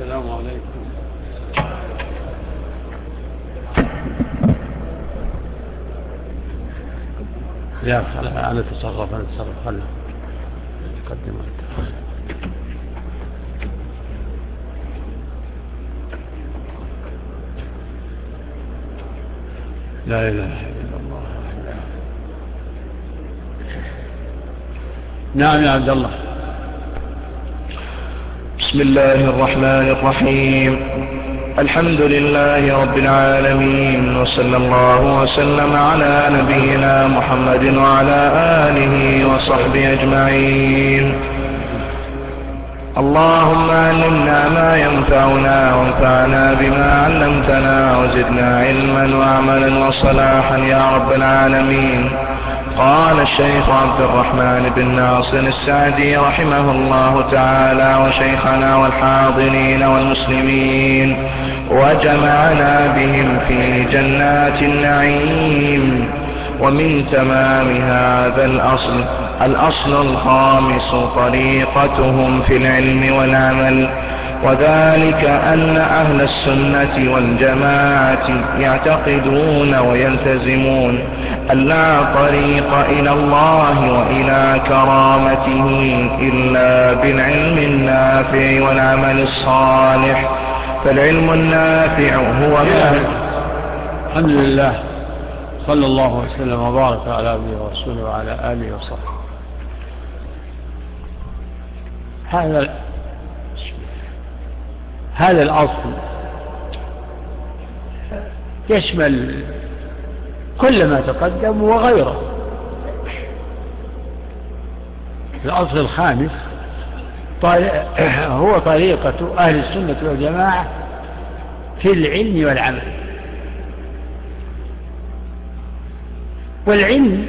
السلام عليكم. لا أنا أتصرف أنا أتصرف خلنا تقدم لا إله إلا الله. نعم يا عبد الله. بسم الله الرحمن الرحيم. الحمد لله رب العالمين وصلى الله وسلم على نبينا محمد وعلى آله وصحبه أجمعين. اللهم علمنا ما ينفعنا وانفعنا بما علمتنا وزدنا علما وعملا وصلاحا يا رب العالمين. قال الشيخ عبد الرحمن بن ناصر السعدي رحمه الله تعالى وشيخنا والحاضرين والمسلمين وجمعنا بهم في جنات النعيم ومن تمام هذا الأصل الأصل الخامس طريقتهم في العلم والعمل وذلك أن أهل السنة والجماعة يعتقدون ويلتزمون أن لا طريق إلى الله وإلى كرامته إلا بالعلم النافع والعمل الصالح. فالعلم النافع هو الحمد لله. صلى الله وسلم وبارك على عبده ورسوله وعلى آله وصحبه. هذا هذا الأصل. يشمل كل ما تقدم وغيره. الأصل الخامس هو طريقة أهل السنة والجماعة في العلم والعمل. والعلم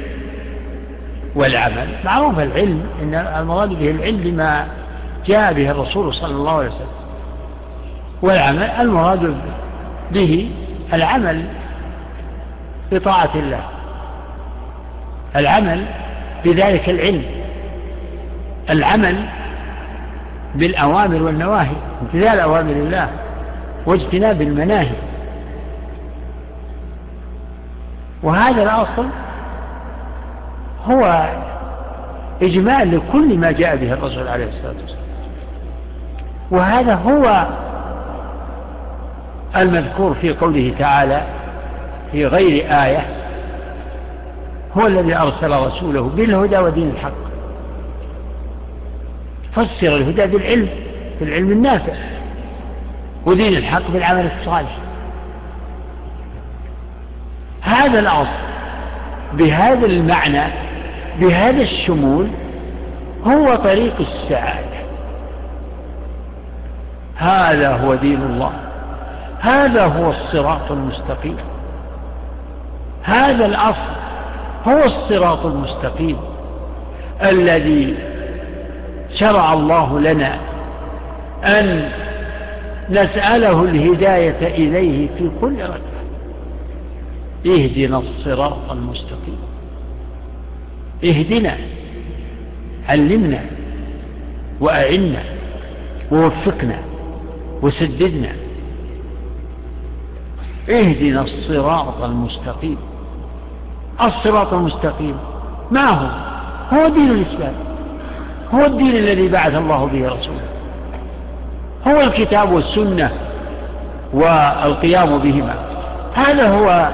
والعمل معروف العلم إن المراد به العلم بما جاء به الرسول صلى الله عليه وسلم. والعمل المراد به العمل بطاعة الله. العمل بذلك العلم. العمل بالأوامر والنواهي امتثال أوامر الله واجتناب المناهي. وهذا الأصل هو إجمال لكل ما جاء به الرسول عليه الصلاة والسلام. وهذا هو المذكور في قوله تعالى في غير آية هو الذي أرسل رسوله بالهدى ودين الحق. فسر الهدى بالعلم بالعلم النافع ودين الحق بالعمل الصالح. هذا الأصل بهذا المعنى بهذا الشمول هو طريق السعادة. هذا هو دين الله. هذا هو الصراط المستقيم. هذا الأصل هو الصراط المستقيم الذي شرع الله لنا أن نسأله الهداية إليه في كل ركعة. اهدنا الصراط المستقيم. اهدنا علمنا وأعنا ووفقنا وسددنا اهدنا الصراط المستقيم. الصراط المستقيم. ما هو؟ هو دين الإسلام. هو الدين الذي بعث الله به رسوله. هو الكتاب والسنة والقيام بهما. هذا هو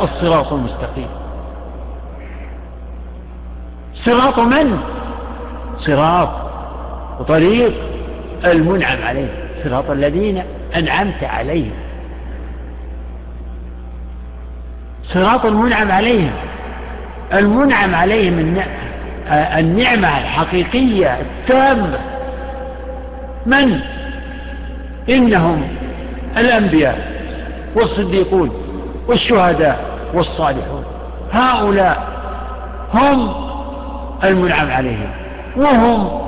الصراط المستقيم. صراط من؟ صراط وطريق المنعم عليه. صراط الذين أنعمت عليهم. صراط المنعم عليهم. المنعم عليهم النعمة الحقيقية التامة. من؟ إنهم الأنبياء والصديقون والشهداء والصالحون. هؤلاء هم المنعم عليهم وهم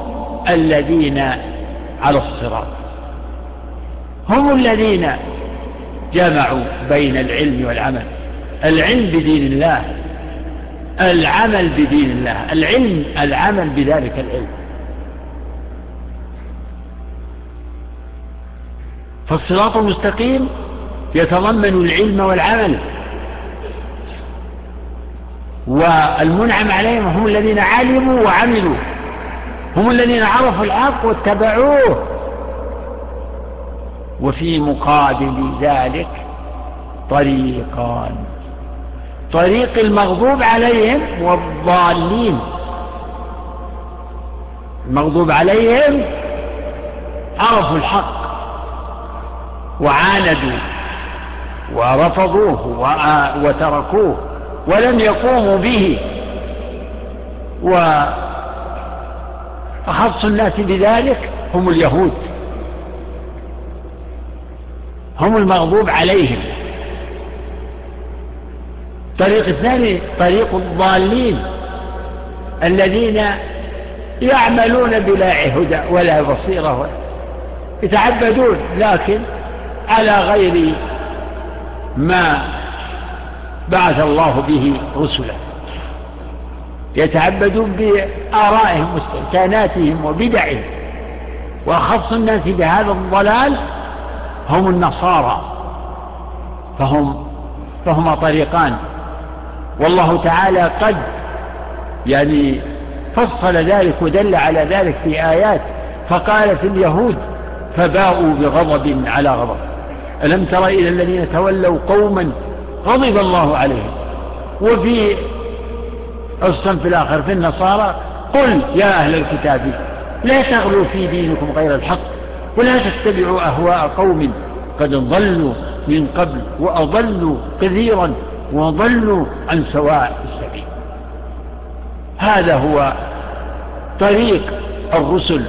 الذين على الصراط. هم الذين جمعوا بين العلم والعمل. العلم بدين الله العمل بدين الله العلم العمل بذلك العلم. فالصراط المستقيم يتضمن العلم والعمل. والمنعم عليهم هم الذين علموا وعملوا هم الذين عرفوا الحق واتبعوه. وفي مقابل ذلك طريقان. طريق المغضوب عليهم والضالين. المغضوب عليهم عرفوا الحق وعاندوا ورفضوه وتركوه ولم يقوموا به. وأخص الناس بذلك هم اليهود. هم المغضوب عليهم. طريق الثاني طريق الضالين الذين يعملون بلا هدى ولا بصيرة يتعبدون لكن على غير ما بعث الله به رسلا يتعبدون بآرائهم واستحساناتهم وبدعهم. وأخص الناس بهذا الضلال هم النصارى. فهم فهما طريقان. والله تعالى قد يعني فصل ذلك ودل على ذلك في آيات فقال في اليهود فباءوا بغضب على غضب. ألم تر إلى الذين تولوا قوما غضب الله عليهم؟ وفي الصنف الآخر في النصارى قل يا أهل الكتاب لا تغلوا في دينكم غير الحق ولا تتبعوا أهواء قوم قد ضلوا من قبل وأضلوا كثيرا. وضلوا عن سواء السبيل. هذا هو طريق الرسل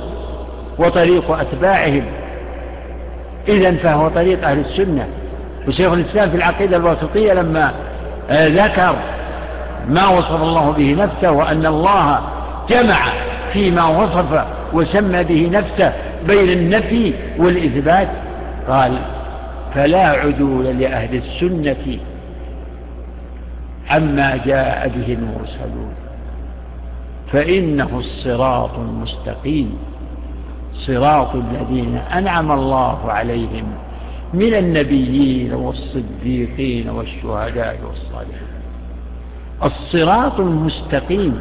وطريق أتباعهم. إذا فهو طريق أهل السنة. وشيخ الإسلام في العقيدة الواسطية لما آه، ذكر ما وصف الله به نفسه وأن الله جمع فيما وصف وسمى به نفسه بين النفي والإثبات قال فلا عدول لأهل السنة عما جاء به المرسلون. فإنه الصراط المستقيم صراط الذين أنعم الله عليهم من النبيين والصديقين والشهداء والصالحين. الصراط المستقيم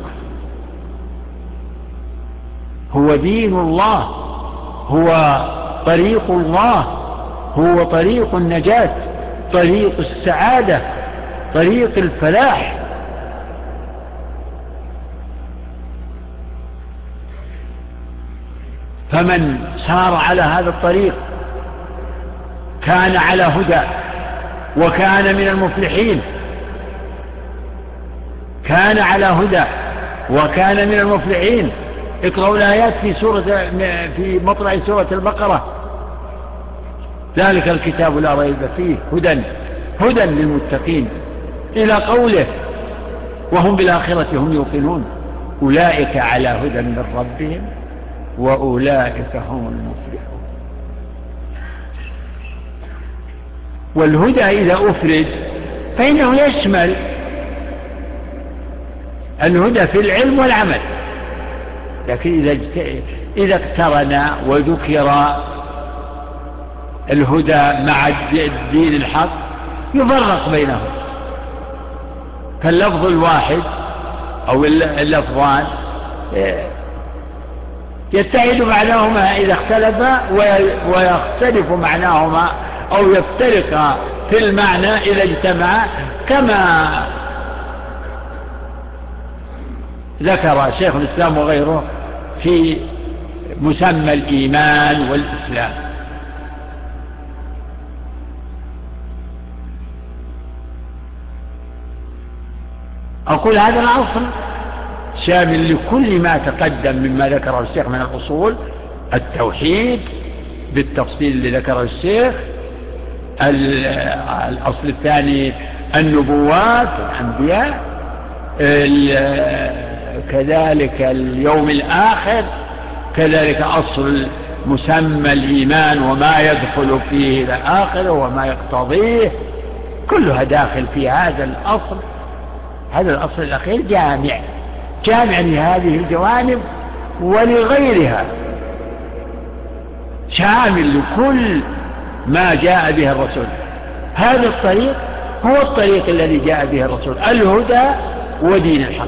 هو دين الله هو طريق الله هو طريق النجاة طريق السعادة طريق الفلاح. فمن سار على هذا الطريق كان على هدى وكان من المفلحين. كان على هدى وكان من المفلحين. اقرأوا الآيات في سورة في مطلع سورة البقرة. ذلك الكتاب لا ريب فيه هدى هدى للمتقين. إلى قوله وهم بالآخرة هم يوقنون. أولئك على هدى من ربهم وأولئك هم المفلحون. والهدى إذا أفرد فإنه يشمل الهدى في العلم والعمل. لكن إذا إذا اقترن وذكر الهدى مع الدين الحق يفرق بينهم. فاللفظ الواحد أو اللفظان يتحد معناهما إذا اختلفا ويختلف معناهما أو يفترق في المعنى إذا اجتمعا كما ذكر شيخ الإسلام وغيره في مسمى الإيمان والإسلام. أقول هذا الأصل شامل لكل ما تقدم مما ذكره الشيخ من الأصول التوحيد بالتفصيل اللي ذكره الشيخ الأصل الثاني النبوات الأنبياء كذلك اليوم الآخر كذلك أصل مسمى الإيمان وما يدخل فيه إلى آخره وما يقتضيه كلها داخل في هذا الأصل. هذا الأصل الأخير جامع. جامع لهذه الجوانب ولغيرها. شامل لكل ما جاء به الرسول. هذا الطريق هو الطريق الذي جاء به الرسول. الهدى ودين الحق.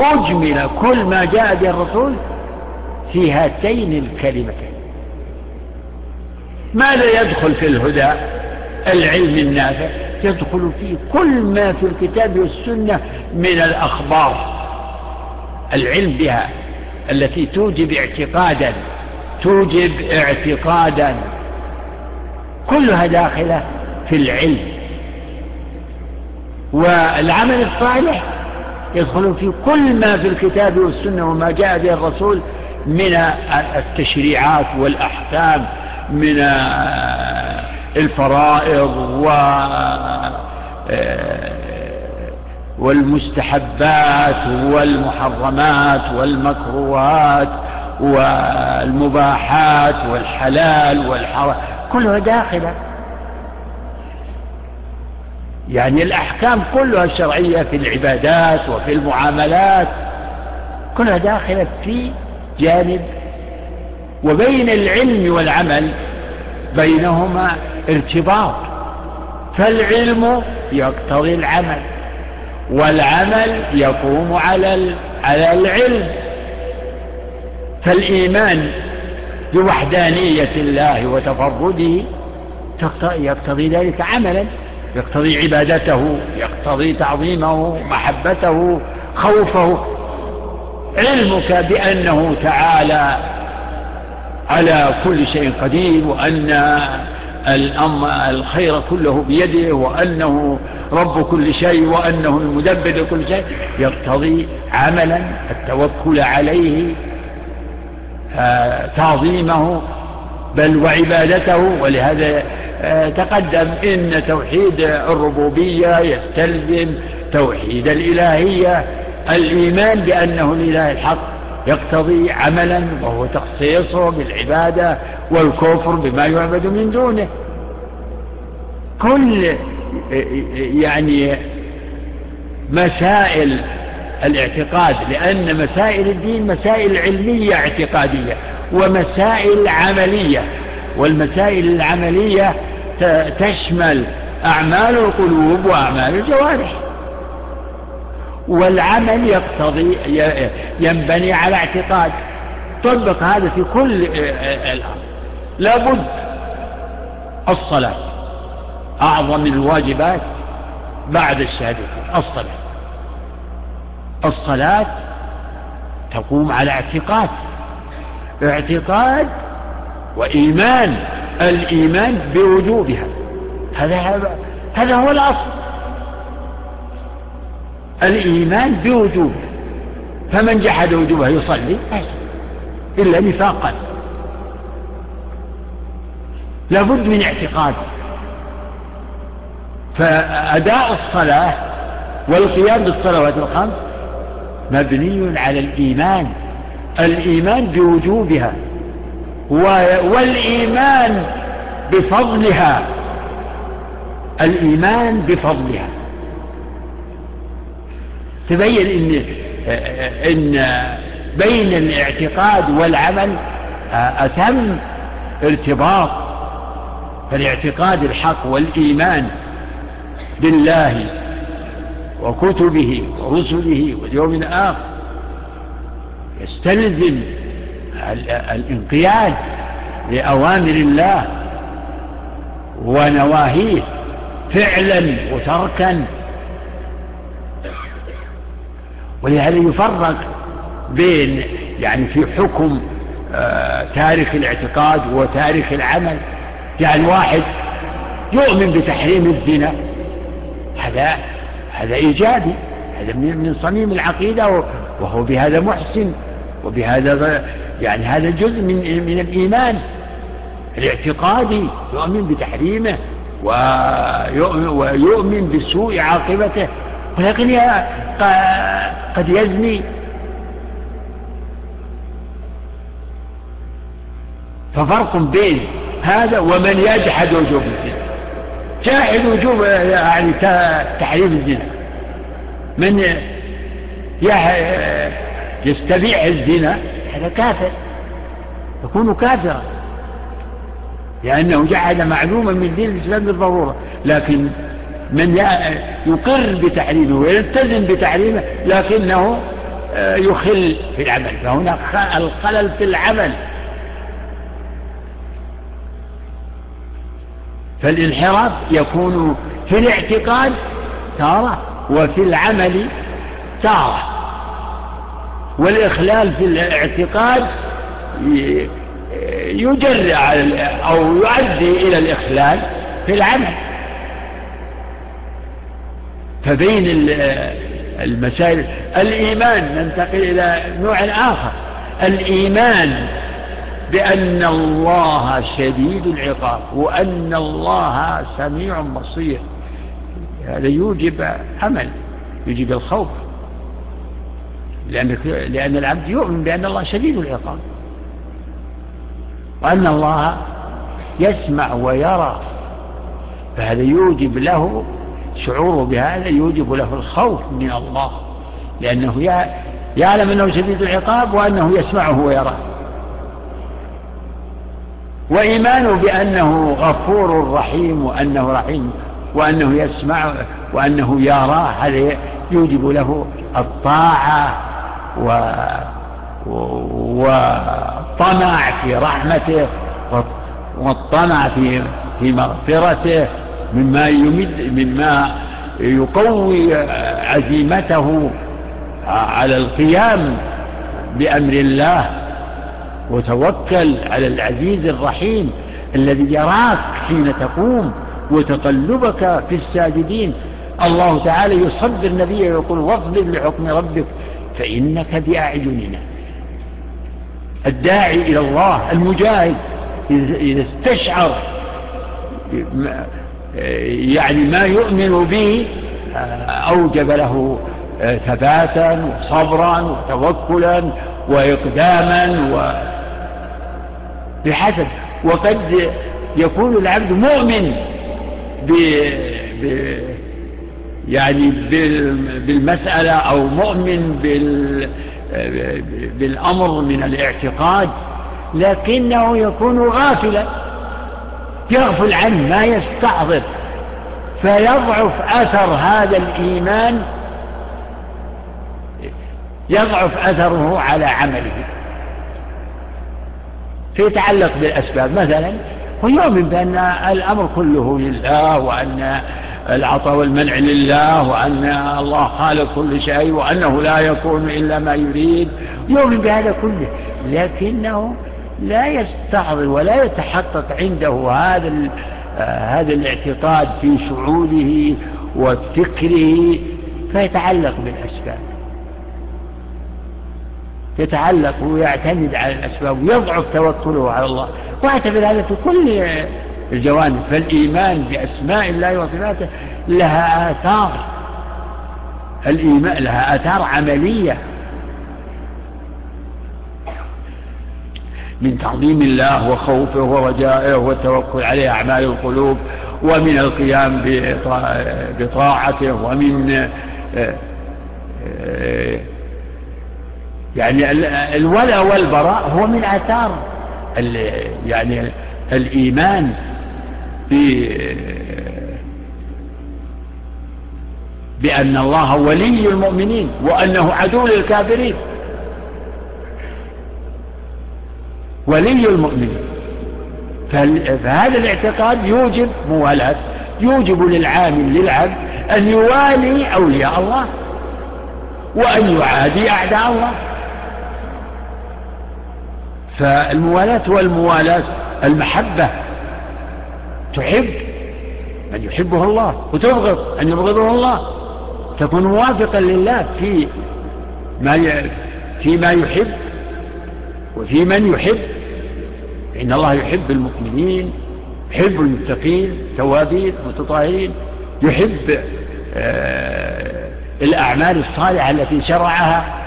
أجمل كل ما جاء به الرسول في هاتين الكلمتين. ماذا يدخل في الهدى؟ العلم النافع يدخل فيه كل ما في الكتاب والسنة من الأخبار. العلم بها التي توجب اعتقادا توجب اعتقادا. كلها داخلة في العلم. والعمل الصالح يدخل في كل ما في الكتاب والسنة وما جاء به الرسول من التشريعات والأحكام من الفرائض و والمستحبات والمحرمات والمكروهات والمباحات والحلال والحرام كلها داخلة. يعني الأحكام كلها الشرعية في العبادات وفي المعاملات كلها داخلة في جانب وبين العلم والعمل بينهما ارتباط فالعلم يقتضي العمل والعمل يقوم على على العلم. فالإيمان بوحدانية الله وتفرده يقتضي ذلك عملا يقتضي عبادته يقتضي تعظيمه محبته خوفه. علمك بأنه تعالى على كل شيء قدير وأن الخير كله بيده وأنه رب كل شيء وأنه المدبر لكل شيء. يقتضي عملا التوكل عليه آه، تعظيمه بل وعبادته. ولهذا آه، تقدم إن توحيد الربوبية يستلزم توحيد الإلهية. الإيمان بأنه الإله الحق يقتضي عملا وهو تخصيصه بالعبادة والكفر بما يعبد من دونه. كل يعني مسائل الاعتقاد لأن مسائل الدين مسائل علمية اعتقادية ومسائل عملية والمسائل العملية تشمل أعمال القلوب وأعمال الجوارح. والعمل يقتضي ينبني على اعتقاد. طبق هذا في كل الأمر. لابد الصلاة. أعظم الواجبات بعد الشهادة الصلاة. الصلاة تقوم على اعتقاد. اعتقاد وإيمان. الإيمان بوجوبها. هذا هذا هو الأصل. الإيمان بوجوبه فمن جحد وجوبه يصلي إلا نفاقا. لابد من اعتقاد. فأداء الصلاة والقيام بالصلوات الخمس مبني على الإيمان الإيمان بوجوبها والإيمان بفضلها الإيمان بفضلها. تبين إن إن بين الاعتقاد والعمل أتم ارتباط فالاعتقاد الحق والإيمان بالله وكتبه ورسله واليوم الآخر. يستلزم الانقياد لأوامر الله ونواهيه فعلا وتركا ولهذا يفرق بين يعني في حكم آه تارك الاعتقاد وتارك العمل. يعني واحد يؤمن بتحريم الزنا هذا هذا إيجابي هذا من صميم العقيدة وهو بهذا محسن وبهذا يعني هذا جزء من من الإيمان الاعتقادي. يؤمن بتحريمه ويؤمن بسوء عاقبته. ولكن قد يزني. ففرق بين هذا ومن يجحد وجوب الزنا. جاحد وجوب يعني تحريم الزنا. من يستبيع الزنا هذا كافر. يكون كافرا. لأنه جعل معلوما من دين الإسلام بالضرورة. لكن من يقر بتحريمه ويلتزم بتحريمه لكنه آه، يخل في العمل. فهناك الخلل في العمل. فالانحراف يكون في الاعتقاد تارة وفي العمل تارة. والإخلال في الاعتقاد يجرع أو يؤدي إلى الإخلال في العمل. فبين المسائل. الإيمان ننتقل إلى نوع آخر الإيمان بأن الله شديد العقاب وأن الله سميع بصير. هذا يوجب عمل يوجب الخوف. لأن, لأن العبد يؤمن بأن الله شديد العقاب. وأن الله يسمع ويرى. فهذا يوجب له شعوره بهذا يوجب له الخوف من الله لأنه يعلم أنه شديد العقاب وأنه يسمعه ويراه. وإيمانه بأنه غفور رحيم وأنه رحيم وأنه يسمع وأنه يراه هذا يوجب له الطاعة و في رحمته والطمع في في مغفرته مما يمد مما يقوي عزيمته على القيام بأمر الله. وتوكل على العزيز الرحيم الذي يراك حين تقوم وتقلبك في الساجدين. الله تعالى يصبر النبي ويقول واصبر لحكم ربك فإنك بأعيننا. الداعي إلى الله المجاهد إذا استشعر يعني ما يؤمن به أوجب له ثباتا وصبرا وتوكلا وإقداما و بحسب. وقد يكون العبد مؤمن ب... ب... يعني بالمسألة أو مؤمن بال... بالأمر من الاعتقاد لكنه يكون غافلا. يغفل عنه ما يستحضر فيضعف أثر هذا الإيمان يضعف أثره على عمله. فيتعلق بالأسباب مثلا هو يؤمن بأن الأمر كله لله وأن العطاء والمنع لله وأن الله خالق كل شيء وأنه لا يكون إلا ما يريد يؤمن بهذا كله. لكنه لا يستحضر ولا يتحقق عنده هذا هذا الاعتقاد في شعوره وفكره فيتعلق بالأسباب. يتعلق ويعتمد على الأسباب ويضعف توكله على الله. وأعتبر هذا في كل الجوانب. فالإيمان بأسماء الله وصفاته لها آثار. الإيمان لها آثار عملية. من تعظيم الله وخوفه ورجائه والتوكل عليه أعمال القلوب ومن القيام بطاعته ومن يعني الولاء والبراء هو من آثار يعني الإيمان بأن الله ولي المؤمنين وأنه عدو للكافرين. ولي المؤمنين. فهذا الاعتقاد يوجب موالاة يوجب للعامل للعبد أن يوالي أولياء الله وأن يعادي أعداء الله. فالموالاة والموالاة المحبة تحب من يحبه الله وتبغض أن يبغضه الله. تكون موافقا لله في ما فيما يحب وفي من يحب. إن الله يحب المؤمنين يحب المتقين التوابين المتطهرين يحب آه الأعمال الصالحة التي شرعها.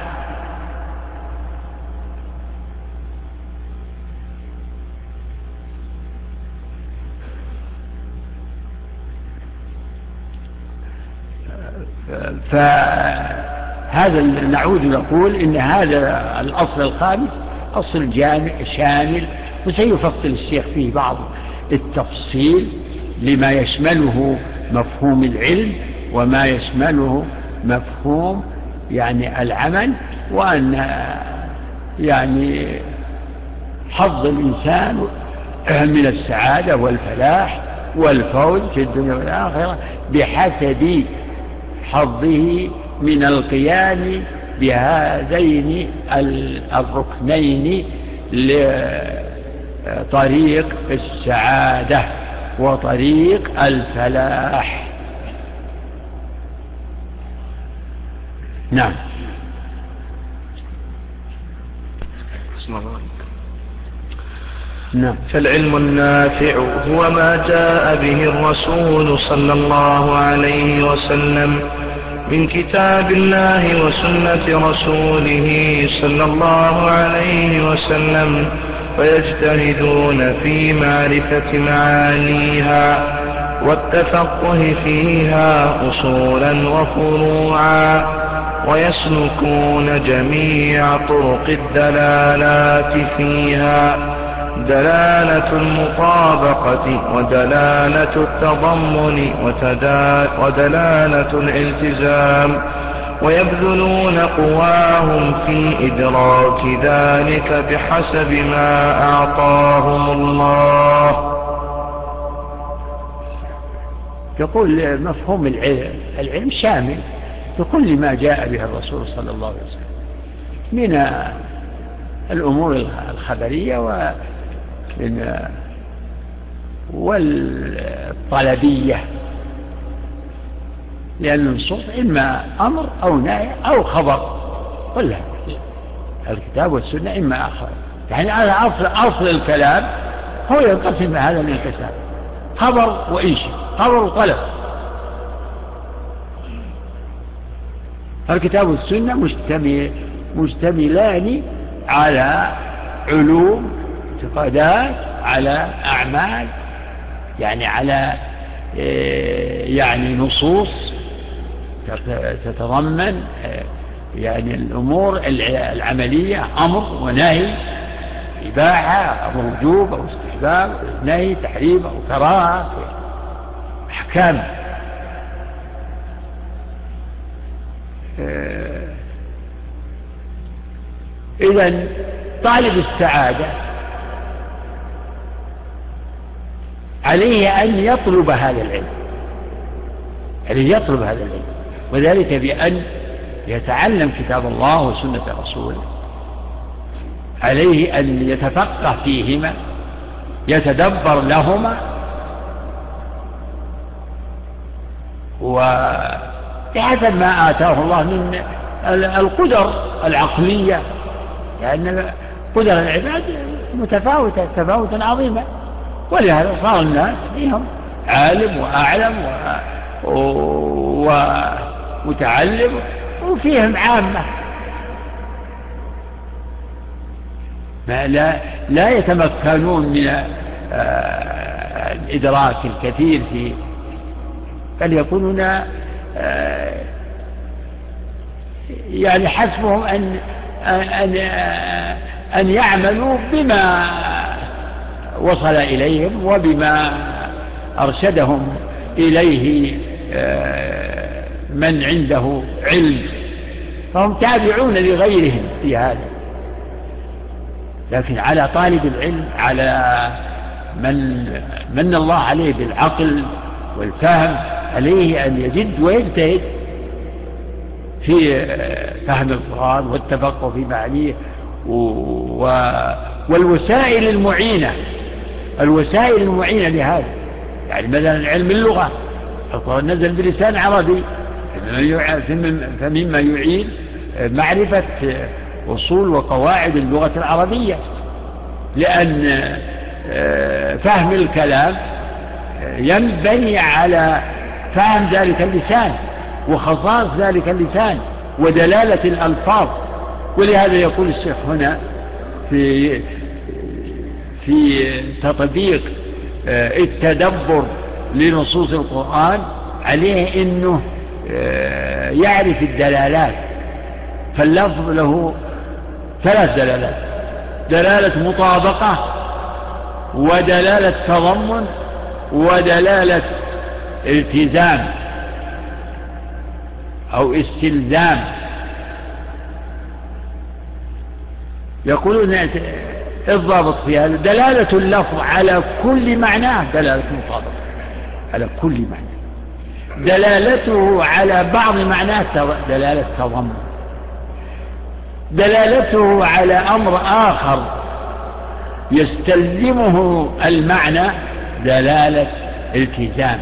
فهذا نعود نقول إن هذا الأصل الخامس أصل جامع شامل وسيفصل الشيخ فيه بعض التفصيل لما يشمله مفهوم العلم وما يشمله مفهوم يعني العمل وأن يعني حظ الإنسان من السعادة والفلاح والفوز في الدنيا والآخرة بحسب حظه من القيام بهذين الركنين لطريق السعادة وطريق الفلاح. نعم. بسم الله. نعم. فالعلم النافع هو ما جاء به الرسول صلى الله عليه وسلم من كتاب الله وسنة رسوله صلى الله عليه وسلم. ويجتهدون في معرفة معانيها والتفقه فيها أصولا وفروعا ويسلكون جميع طرق الدلالات فيها. دلالة المطابقة ودلالة التضمن ودلالة الالتزام ويبذلون قواهم في إدراك ذلك بحسب ما أعطاهم الله. يقول مفهوم العلم العلم شامل بكل ما جاء به الرسول صلى الله عليه وسلم من الأمور الخبرية ومن والطلبية لأن النصوص إما أمر أو نهي أو خبر. كلها الكتاب والسنة إما آخر يعني هذا أصل, أصل الكلام هو ينقسم هذا الانقسام. خبر وإنشاء. خبر وطلب. الكتاب والسنة مشتمل مشتملان على علوم اعتقادات على أعمال يعني على إيه، يعني نصوص. تتضمن إيه، يعني الأمور العملية أمر ونهي إباحة أو وجوب أو استحباب نهي تحريم أو كراهة أحكام. إيه، إذا طالب السعادة عليه أن يطلب هذا العلم عليه يطلب هذا العلم. وذلك بأن يتعلم كتاب الله وسنة رسوله. عليه أن يتفقه فيهما يتدبر لهما وبحسب ما آتاه الله من القدر العقلية لأن قدر العباد متفاوتة تفاوتا عظيما. ولهذا صار الناس فيهم عالم وأعلم ومتعلم وفيهم عامة. لا, لا يتمكنون من آه، الإدراك الكثير في بل يكونون آه، يعني حسبهم أن أن أن يعملوا بما وصل إليهم وبما أرشدهم إليه آه، من عنده علم. فهم تابعون لغيرهم في هذا. لكن على طالب العلم على من من الله عليه بالعقل والفهم عليه أن يجد ويجتهد في فهم القرآن والتفقه في معانيه والوسائل المعينة الوسائل المعينة لهذا. يعني مثلا علم اللغة. القرآن نزل بلسان عربي. فمما يعين معرفة أصول وقواعد اللغة العربية. لأن آه، فهم الكلام ينبني على فهم ذلك اللسان وخصائص ذلك اللسان ودلالة الألفاظ. ولهذا يقول الشيخ هنا في في تطبيق آه، التدبر لنصوص القرآن عليه آه، يعرف الدلالات. فاللفظ له ثلاث دلالات. دلالة مطابقة ودلالة تضمن ودلالة التزام أو استلزام. يقولون الضابط في هذا دلالة اللفظ على كل معناه دلالة مطابقة. على كل معنى. دلالته على بعض معناه دلالة تضمن. دلالته على أمر آخر يستلزمه المعنى دلالة التزام.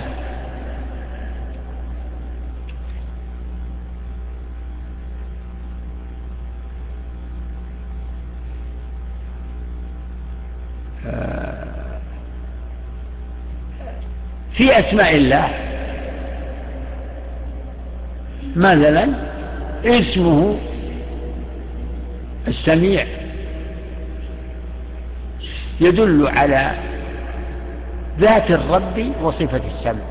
في أسماء الله مثلا اسمه السميع. يدل على ذات الرب وصفة السمع.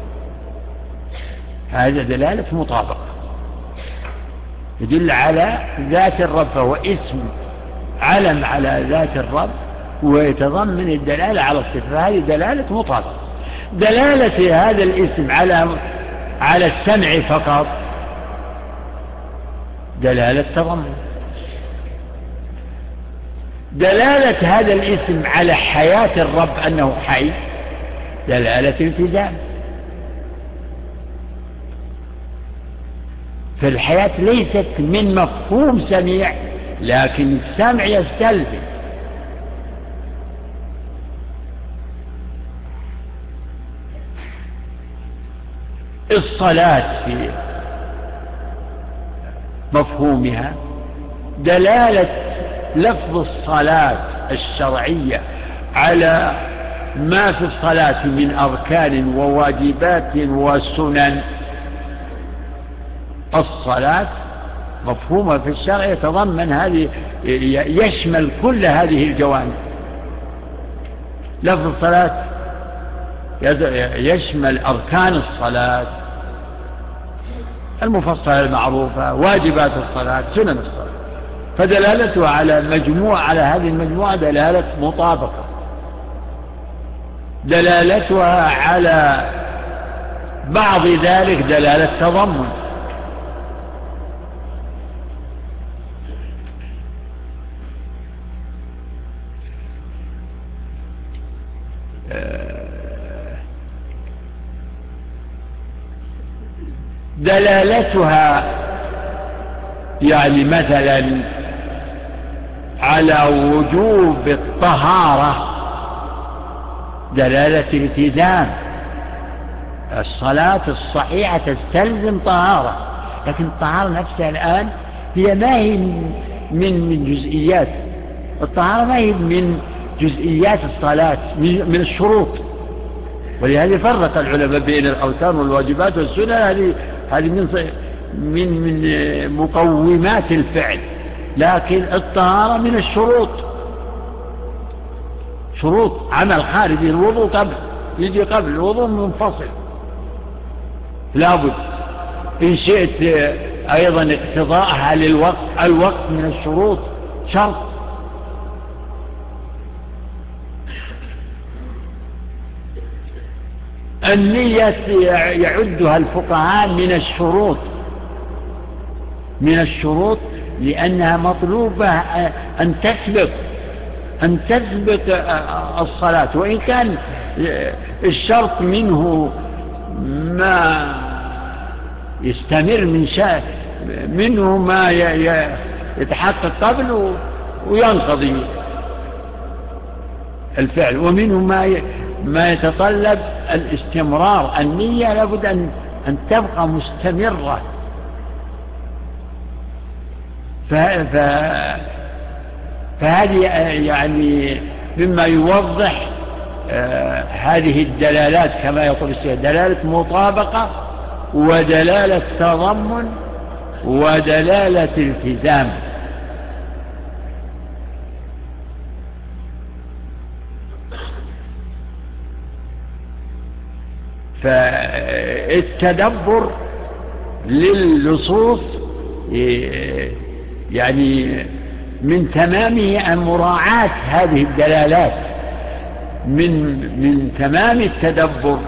هذا دلالة مطابقة يدل على ذات الرب فهو اسم علم على ذات الرب ويتضمن الدلالة على الصفة. هذه دلالة مطابقة. دلالة هذا الاسم على على السمع فقط دلالة تضمن. دلالة هذا الاسم على حياة الرب أنه حي دلالة التزام. فالحياة ليست من مفهوم سميع لكن السمع يستلزم الصلاة في مفهومها دلالة لفظ الصلاة الشرعية على ما في الصلاة من أركان وواجبات وسنن. الصلاة مفهومة في الشرع يتضمن هذه يشمل كل هذه الجوانب. لفظ الصلاة يشمل أركان الصلاة المفصلة المعروفة واجبات الصلاة سنن الصلاة. فدلالتها على مجموعة على هذه المجموعة دلالة مطابقة. دلالتها على بعض ذلك دلالة تضمن. دلالتها يعني مثلا على وجوب الطهارة دلالة التزام الصلاة الصحيحة تستلزم طهارة لكن الطهارة نفسها الآن هي ما هي من من جزئيات الطهارة ما هي من جزئيات الصلاة من الشروط. ولهذا فرق العلماء بين الأوتار والواجبات والسنن هذه هذه من من من مقومات الفعل لكن الطهارة من الشروط. شروط عمل خارجي الوضوء قبل يجي قبل الوضوء منفصل. لابد إن شئت أيضا اقتضاءها للوقت الوقت من الشروط شرط. النية يعدها الفقهاء من الشروط. من الشروط لأنها مطلوبة أن تسبق أن تسبق الصلاة. وإن كان الشرط منه ما يستمر من شاء منه ما يتحقق قبل وينقضي الفعل. ومنه ما ما يتطلب الاستمرار. النية لابد أن, أن تبقى مستمرة. ف... ف... فهذه يعني مما يوضح آه هذه الدلالات كما يقول السيد. دلالة مطابقة ودلالة تضمن ودلالة التزام. فالتدبر للنصوص يعني من تمامه أن مراعاة هذه الدلالات من من تمام التدبر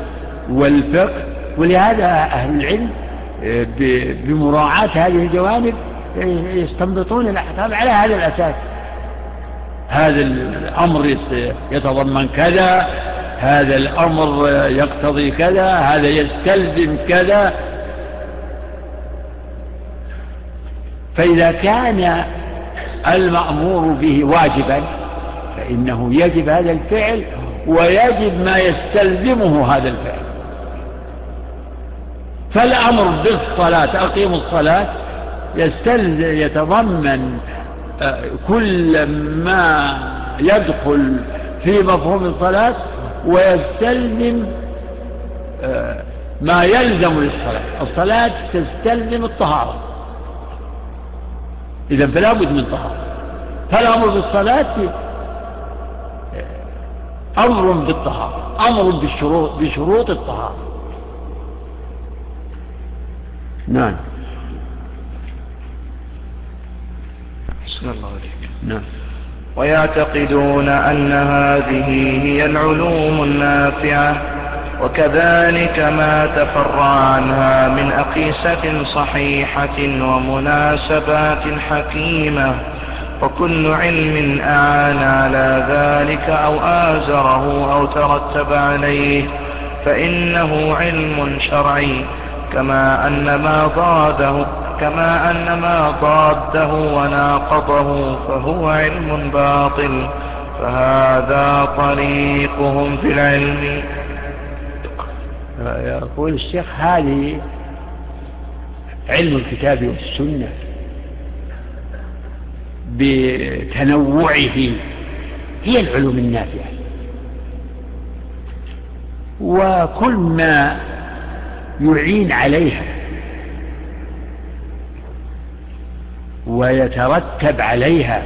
والفقه. ولهذا أهل العلم بمراعاة هذه الجوانب يستنبطون الأحكام على هذا الأساس. هذا الأمر يتضمن كذا هذا الأمر يقتضي كذا هذا يستلزم كذا. فإذا كان المأمور به واجبا فإنه يجب هذا الفعل ويجب ما يستلزمه هذا الفعل. فالأمر بالصلاة أقيموا الصلاة يتضمن آه، كل ما يدخل في مفهوم الصلاة ويستلزم آه، ما يلزم للصلاة. الصلاة تستلزم الطهارة. إذا فلا بد من طهارة. فالأمر بالصلاة؟ آه، أمر بالطهارة. أمر بالشروط, بشروط الطهارة. نعم. بسم الله عليك. نعم. ويعتقدون أن هذه هي العلوم النافعة وكذلك ما تفرع عنها من أقيسة صحيحة ومناسبات حكيمة وكل علم أعان على ذلك أو آزره أو ترتب عليه فإنه علم شرعي. كما أن ما ضاده كما أن ما ضاده وناقضه فهو علم باطل فهذا طريقهم في العلم. يقول الشيخ هذه علم الكتاب والسنة بتنوعه هي العلوم النافعة. وكل ما يعين عليها ويترتب عليها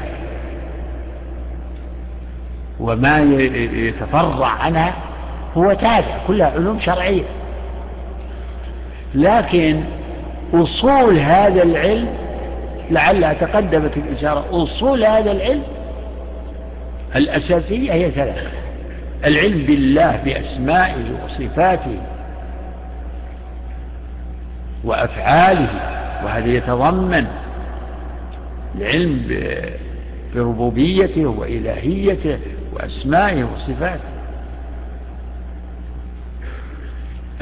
وما يتفرع عنها هو تابع كلها علوم شرعية. لكن أصول هذا العلم لعلها تقدمت الإشارة أصول هذا العلم الأساسية هي ثلاثة العلم بالله بأسمائه وصفاته وأفعاله وهذا يتضمن العلم بربوبيته وإلهيته وأسمائه وصفاته.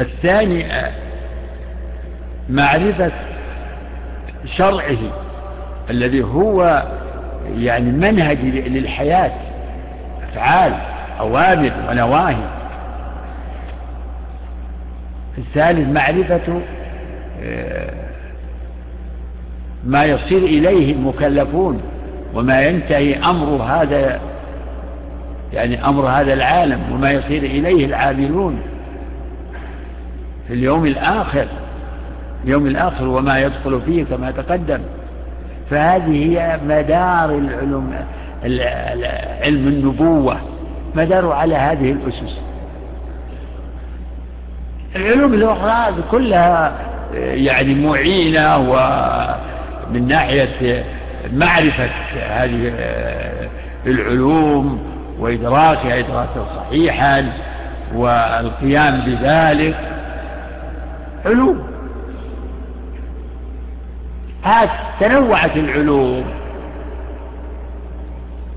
الثاني معرفة شرعه الذي هو يعني منهج للحياة أفعال أوامر ونواهي. الثالث معرفة آه، ما يصير إليه المكلفون وما ينتهي أمر هذا يعني أمر هذا العالم وما يصير إليه العاملون في اليوم الآخر اليوم الآخر وما يدخل فيه كما تقدم. فهذه هي مدار العلوم علم النبوة مدار على هذه الأسس. العلوم الأخرى كلها يعني معينة من ناحية معرفة هذه العلوم وإدراكها إدراكا صحيحا والقيام بذلك. علوم. هات تنوعت العلوم.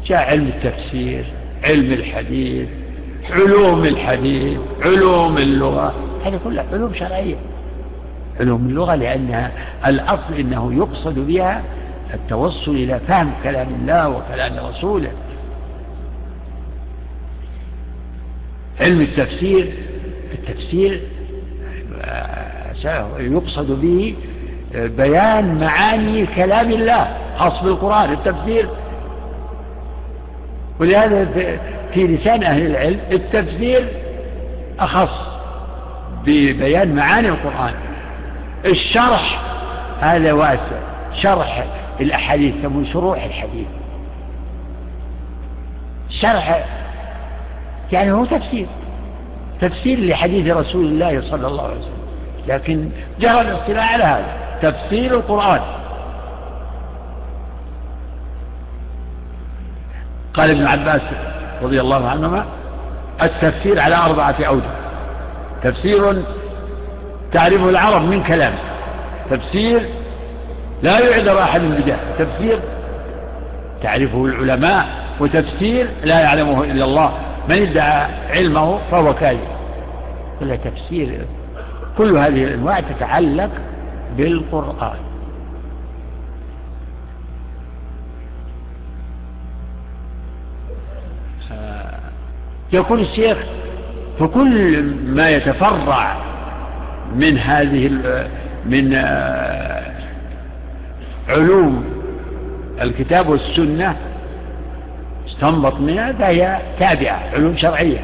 جاء علم التفسير علم الحديث علوم الحديث علوم اللغة. هذه كلها علوم شرعية. علوم اللغة لأنها الأصل أنه يقصد بها التوصل إلى فهم كلام الله وكلام رسوله. علم التفسير التفسير يقصد به بيان معاني كلام الله خاص بالقرآن التفسير. ولهذا في لسان أهل العلم التفسير أخص ببيان معاني القرآن. الشرح هذا واسع. شرح الأحاديث يسمون شروح الحديث. شرح يعني هو تفسير. تفسير لحديث رسول الله صلى الله عليه وسلم. لكن جرى الاطلاع على هذا. تفسير القرآن. قال ابن عباس رضي الله عنهما التفسير على أربعة أوجه. تفسير تعرفه العرب من كلام. تفسير لا يعذر أحد بجهل. تفسير تعرفه العلماء وتفسير لا يعلمه إلا الله. من ادعى علمه فهو كاذب. كل تفسير كل هذه الأنواع تتعلق بالقرآن. يقول الشيخ فكل ما يتفرع من هذه من آه، علوم الكتاب والسنة استنبط منها فهي تابعة علوم شرعية.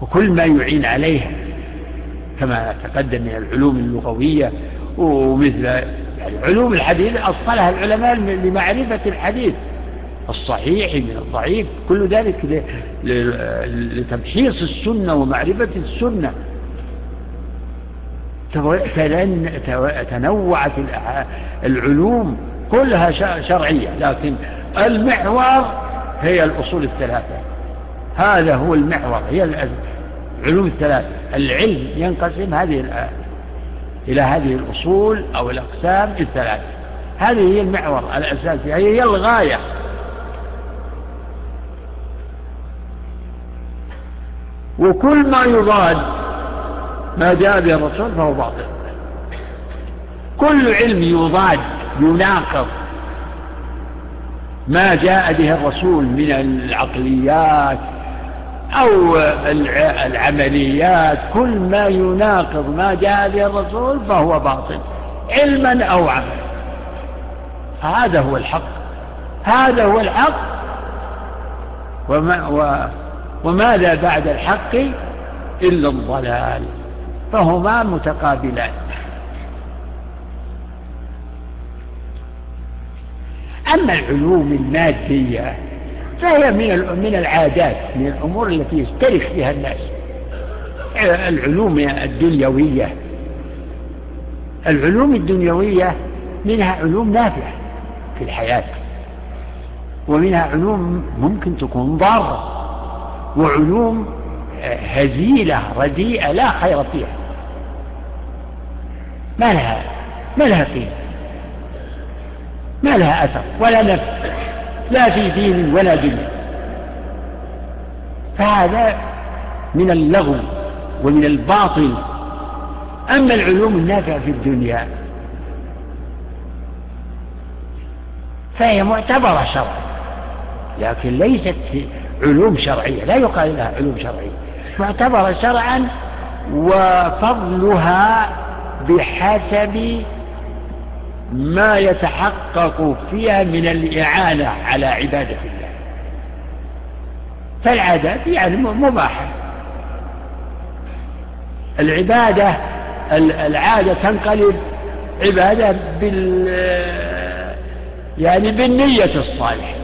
وكل ما يعين عليها كما تقدم من العلوم اللغوية ومثل علوم الحديث أصلها العلماء لمعرفة الحديث. الصحيح من الضعيف كل ذلك لتمحيص السنة ومعرفة السنة. تنوعت العلوم كلها شرعية لكن المحور هي الأصول الثلاثة. هذا هو المحور هي العلوم الثلاثة. العلم ينقسم هذه إلى هذه الأصول أو الأقسام الثلاثة. هذه هي المحور الأساسي هي الغاية. وكل ما يضاد ما جاء به الرسول فهو باطل. كل علم يضاد يناقض ما جاء به الرسول من العقليات أو العمليات كل ما يناقض ما جاء به الرسول فهو باطل علما أو عملا. هذا هو الحق. هذا هو الحق. وما وماذا بعد الحق إلا الضلال؟ فهما متقابلان. أما العلوم المادية فهي من من العادات من الأمور التي يشترك فيها الناس. العلوم الدنيوية. العلوم الدنيوية منها علوم نافعة في الحياة ومنها علوم ممكن تكون ضارة. وعلوم هزيلة رديئة لا خير فيها. ما لها ما لها قيمة ما لها أثر ولا نفع لا في دين ولا دنيا. فهذا من اللغو ومن الباطل. أما العلوم النافعة في الدنيا فهي معتبرة شرعا لكن ليست علوم شرعية لا يقال لها علوم شرعية. معتبرة شرعا وفضلها بحسب ما يتحقق فيها من الإعانة على عبادة الله. فالعادات يعني مباحة. العبادة العادة تنقلب عبادة بال يعني بالنية الصالحة.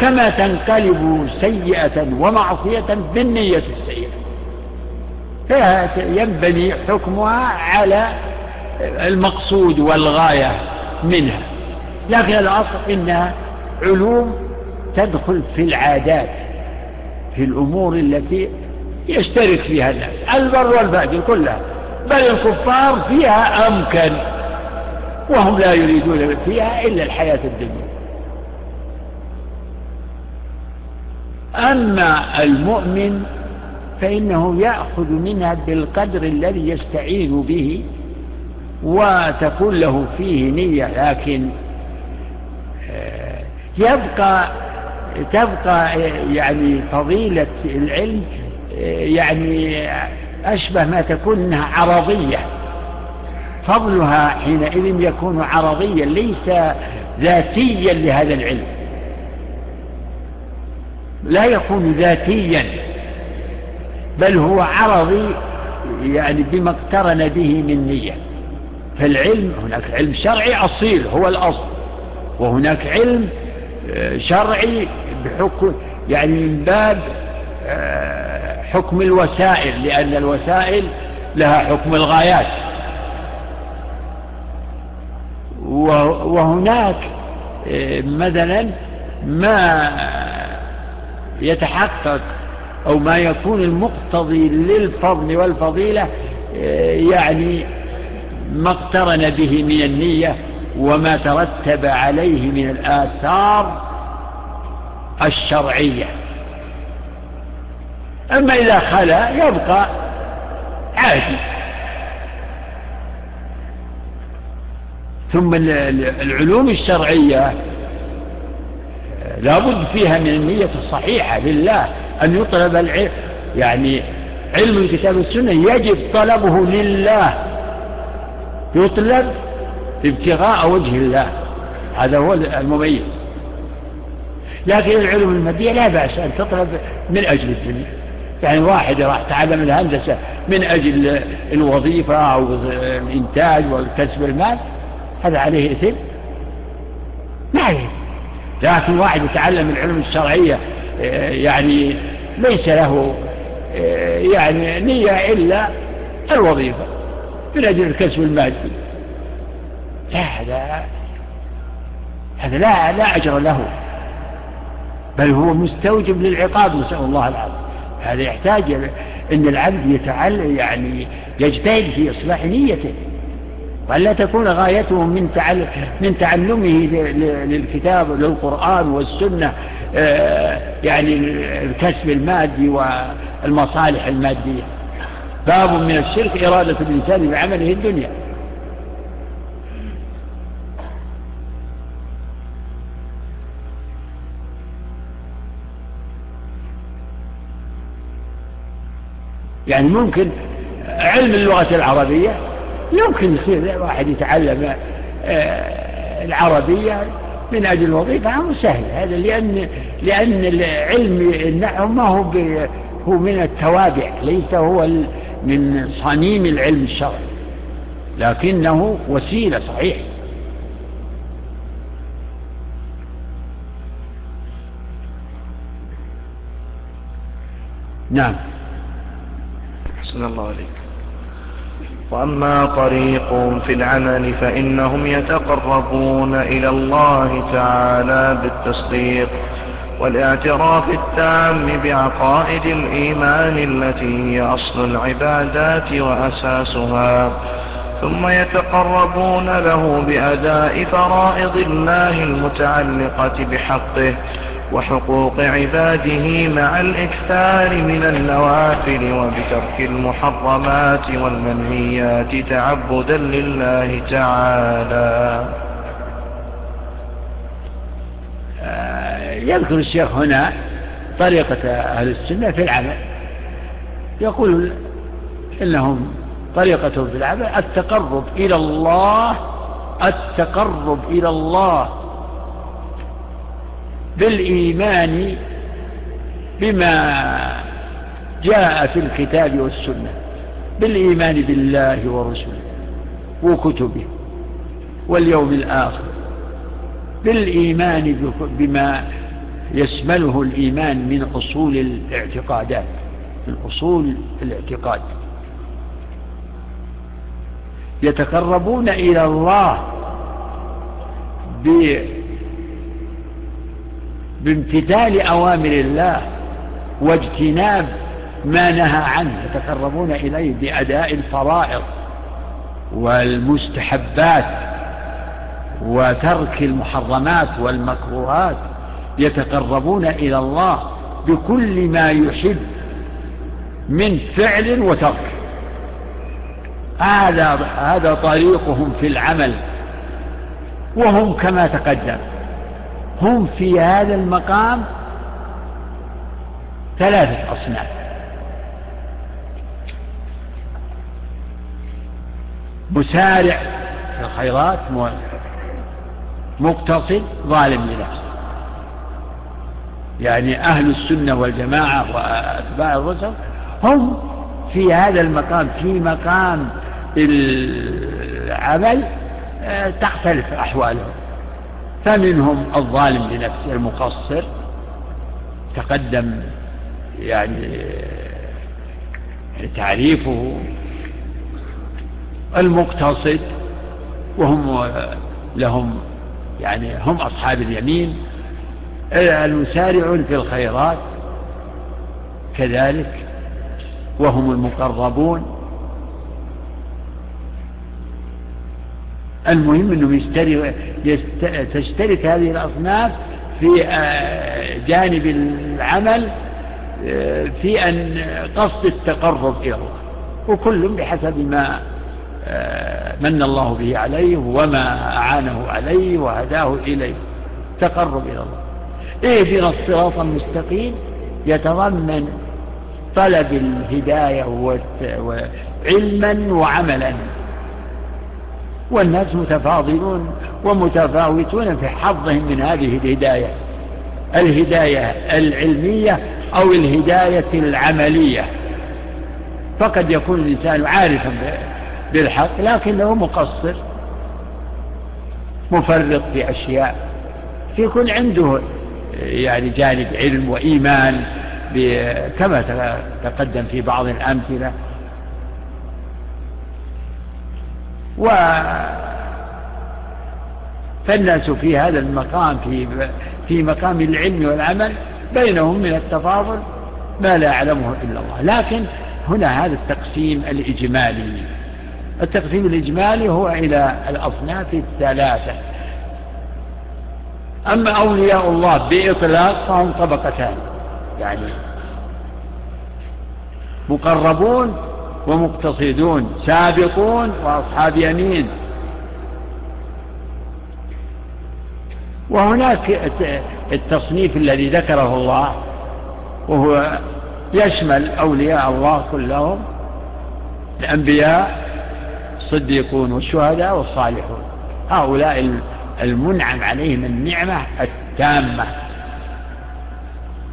كما تنقلب سيئة ومعصية بالنية السيئة. فينبني حكمها على المقصود والغاية منها. لكن الأصل إنها علوم تدخل في العادات في الأمور التي يشترك فيها الناس البر والفاجر كلها. بل الكفار فيها أمكن وهم لا يريدون فيها إلا الحياة الدنيا. أما المؤمن فإنه يأخذ منها بالقدر الذي يستعين به وتكون له فيه نية لكن آه، يبقى تبقى يعني فضيلة العلم آه، يعني أشبه ما تكون إنها عرضية. فضلها حينئذ يكون عرضيا ليس ذاتيا لهذا العلم. لا يكون ذاتيا بل هو عرضي يعني بما اقترن به من نية. فالعلم هناك علم شرعي أصيل هو الأصل. وهناك علم آه، شرعي بحكم يعني من باب آه، حكم الوسائل لأن الوسائل لها حكم الغايات. وهناك آه، مثلا ما يتحقق أو ما يكون المقتضي للفضل والفضيلة آه، يعني ما اقترن به من النية وما ترتب عليه من الآثار الشرعية. أما إذا خلا يبقى عادي. ثم العلوم الشرعية لابد فيها من النية الصحيحة لله أن يطلب العلم. يعني علم الكتاب والسنة يجب طلبه لله. يطلب ابتغاء وجه الله. هذا هو المميز. لكن العلوم المادية لا بأس أن تطلب من أجل الدنيا. يعني واحد راح تعلم الهندسة من أجل الوظيفة أو الإنتاج وكسب المال هذا عليه إثم. ما عليه لكن واحد يتعلم العلوم الشرعية يعني ليس له يعني نية إلا الوظيفة من أجل الكسب المادي. لا هذا هذا لا لا أجر له. بل هو مستوجب للعقاب نسأل الله العافية. هذا يحتاج أن العبد يتعلم يعني يجتهد في إصلاح نيته. وألا تكون غايته من تعلم من تعلمه للكتاب للقرآن والسنة آه، يعني الكسب المادي والمصالح المادية. باب من الشرك إرادة الإنسان بعمله الدنيا. يعني ممكن علم اللغة العربية يمكن يصير واحد يتعلم آه، العربية من أجل الوظيفة أمر سهل. هذا لأن لأن العلم النحو ما هو هو من التوابع ليس هو من صميم العلم الشرعي. لكنه وسيلة صحيح نعم. أحسن الله عليك. وأما طريقهم في العمل فإنهم يتقربون إلى الله تعالى بالتصديق والإعتراف التام بعقائد الإيمان التي هي أصل العبادات وأساسها. ثم يتقربون له بأداء فرائض الله المتعلقة بحقه. وحقوق عباده مع الإكثار من النوافل وبترك المحرمات والمنهيات تعبدا لله تعالى. آه، يذكر الشيخ هنا طريقة أهل السنة في العمل. يقول إنهم طريقتهم في العمل التقرب إلى الله التقرب إلى الله. بالإيمان بما جاء في الكتاب والسنة بالإيمان بالله ورسله وكتبه واليوم الآخر بالإيمان بما يشمله الإيمان من أصول الاعتقادات من أصول الاعتقاد. يتقربون إلى الله بامتثال أوامر الله واجتناب ما نهى عنه يتقربون إليه بأداء الفرائض والمستحبات وترك المحرمات والمكروهات يتقربون إلى الله بكل ما يحب من فعل وترك. هذا هذا طريقهم في العمل وهم كما تقدم. هم في هذا المقام ثلاثة أصناف. مسارع في الخيرات مقتصد ظالم لنفسه. يعني أهل السنة والجماعة وأتباع الرسل هم في هذا المقام في مقام العمل آه، تختلف أحوالهم. فمنهم الظالم لنفسه المقصر تقدم يعني تعريفه المقتصد وهم لهم يعني هم أصحاب اليمين المسارعون في الخيرات كذلك وهم المقربون المهم أنه يشتري تشترك هذه الأصناف في آه، جانب العمل آه، في أن قصد التقرب إلى الله. وكل بحسب ما آه، من الله به عليه وما أعانه عليه وهداه إليه. تقرب إلى الله. اهدنا الصراط المستقيم يتضمن طلب الهداية علما وعملا. والناس متفاضلون ومتفاوتون في حظهم من هذه الهداية. الهداية العلمية أو الهداية العملية. فقد يكون الإنسان عارفا بالحق لكنه مقصر مفرط في أشياء. يكون عنده يعني جانب علم وإيمان كما تقدم في بعض الأمثلة. و فالناس في هذا المقام في في مقام العلم والعمل بينهم من التفاضل ما لا يعلمه إلا الله. لكن هنا هذا التقسيم الإجمالي. التقسيم الإجمالي هو إلى الأصناف الثلاثة. أما أولياء الله بإطلاق فهم طبقتان. يعني مقربون ومقتصدون سابقون وأصحاب يمين. وهناك التصنيف الذي ذكره الله وهو يشمل أولياء الله كلهم الأنبياء الصديقون والشهداء والصالحون. هؤلاء المنعم عليهم النعمة التامة.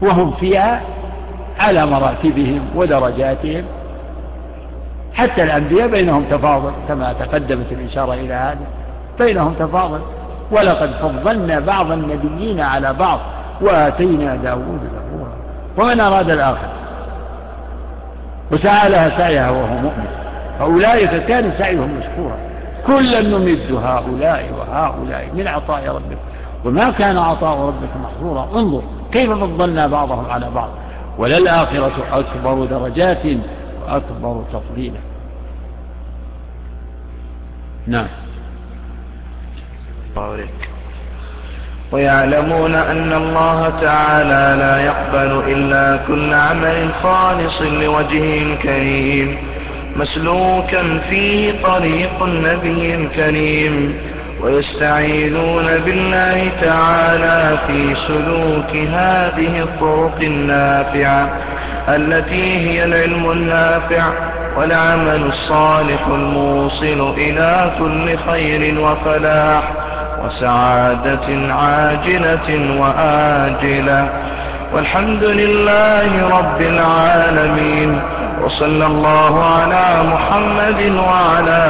وهم فيها على مراتبهم ودرجاتهم. حتى الأنبياء بينهم تفاضل كما تقدمت الإشارة إلى هذا. بينهم تفاضل. ولقد فضلنا بعض النبيين على بعض وآتينا داود زبورا. ومن أراد الآخر؟ وسعى لها سعيها وهو مؤمن. فأولئك كان سعيهم مشكورا. كلا نمد هؤلاء وهؤلاء من عطاء ربك. وما كان عطاء ربك محظورا. انظر كيف فضلنا بعضهم على بعض. وللآخرة أكبر درجات وأكبر تفضيلا. نعم. ويعلمون أن الله تعالى لا يقبل إلا كل عمل خالص لوجهه الكريم مسلوكا فيه طريق النبي الكريم ويستعيذون بالله تعالى في سلوك هذه الطرق النافعة التي هي العلم النافع. والعمل الصالح الموصل إلى كل خير وفلاح وسعادة عاجلة وآجلة. والحمد لله رب العالمين. وصلى الله على محمد وعلى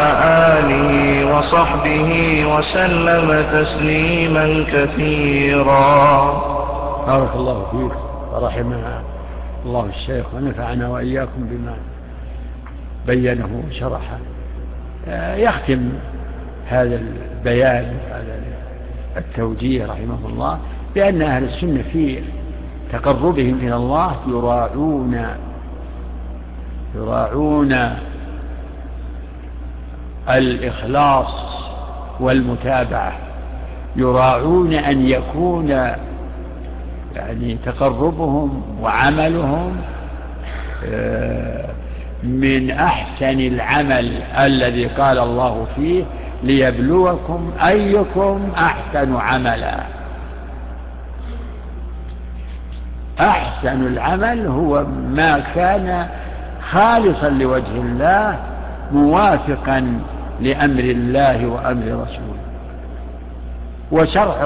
آله وصحبه وسلم تسليما كثيرا. بارك الله فيك ورحم الله الشيخ ونفعنا وإياكم بما بينه وشرحه آه، يختم هذا البيان هذا التوجيه رحمه الله بأن أهل السنة في تقربهم إلى الله يراعون يراعون الإخلاص والمتابعة يراعون أن يكون يعني تقربهم وعملهم آه، من أحسن العمل الذي قال الله فيه ليبلوكم أيكم أحسن عملا. أحسن العمل هو ما كان خالصا لوجه الله موافقا لأمر الله وأمر رسوله. وشرح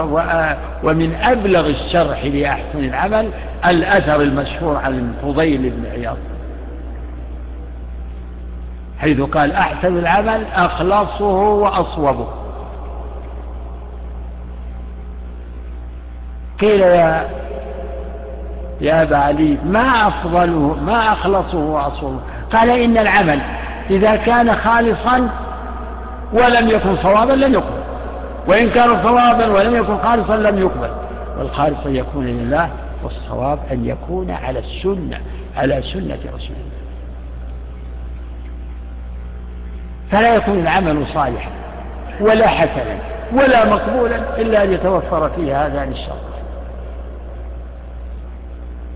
ومن أبلغ الشرح لأحسن العمل الأثر المشهور عن الفضيل بن عياض. حيث قال أحسن العمل أخلصه وأصوبه. قيل يا يا أبا علي ما أفضله ما أخلصه وأصوبه؟ قال إن العمل إذا كان خالصا ولم يكن صوابا لن يقبل وإن كان صوابا ولم يكن خالصا لم يقبل. والخالص أن يكون لله والصواب أن يكون على السنة على سنة رسول الله فلا يكون العمل صالحا ولا حسنا ولا مقبولا إلا أن يتوفر فيه هذان الشرط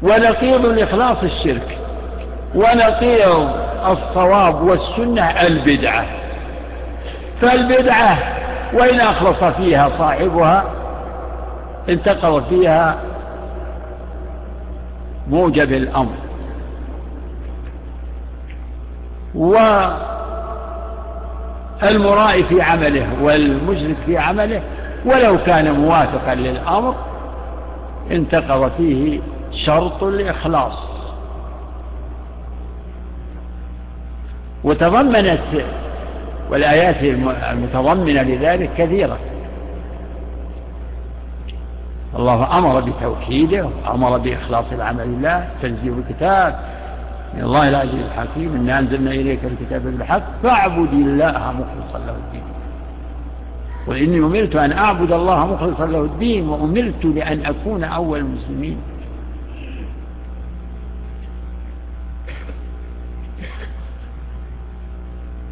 ونقيض الإخلاص الشرك ونقيض الصواب والسنة البدعة. فالبدعة وإن أخلص فيها صاحبها انتقض فيها موجب الأمر. والمرائي في عمله والمشرك في عمله ولو كان موافقا للأمر انتقض فيه شرط الإخلاص. وتضمنت والآيات المتضمنة لذلك كثيرة. الله أمر بتوحيده أمر بإخلاص العمل لله تنزيل الكتاب الله العزيز الحكيم إنا أنزلنا إليك الكتاب بالحق فاعبد الله مخلصا له الدين. وإني أمرت أن أعبد الله مخلصا له الدين وأمرت لأن أكون أول المسلمين.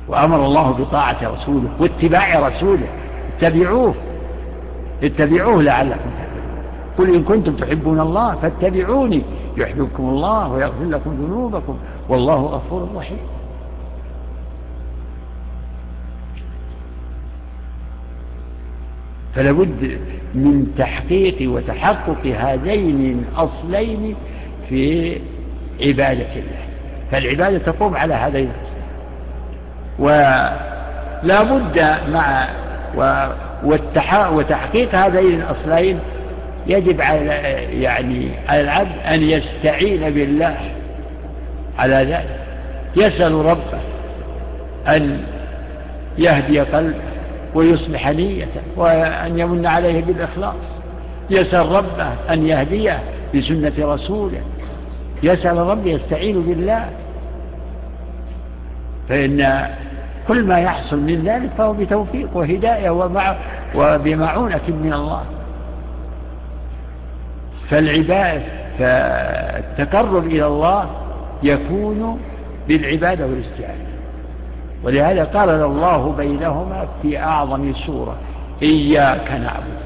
وأمر الله بطاعة رسوله واتباع رسوله. اتبعوه. اتبعوه لعلكم قل إن كنتم تحبون الله فاتبعوني. يحببكم الله ويغفر لكم ذنوبكم والله غفور رحيم. فلابد من تحقيق وتحقق هذين الأصلين في عبادة الله. فالعبادة تقوم على هذين ولا بد مع وتحقيق هذين الأصلين يجب على يعني على العبد أن يستعين بالله على ذلك. يسأل ربه أن يهدي قلبه ويصلح نيته وأن يمن عليه بالإخلاص. يسأل ربه أن يهديه بسنة رسوله. يسأل ربه يستعين بالله. فإن كل ما يحصل من ذلك فهو بتوفيق وهداية ومع وبمعونة من الله. فالعبادة فالتقرب إلى الله يكون بالعبادة والاستعانة. ولهذا قال الله بينهما في أعظم سورة إياك نعبد.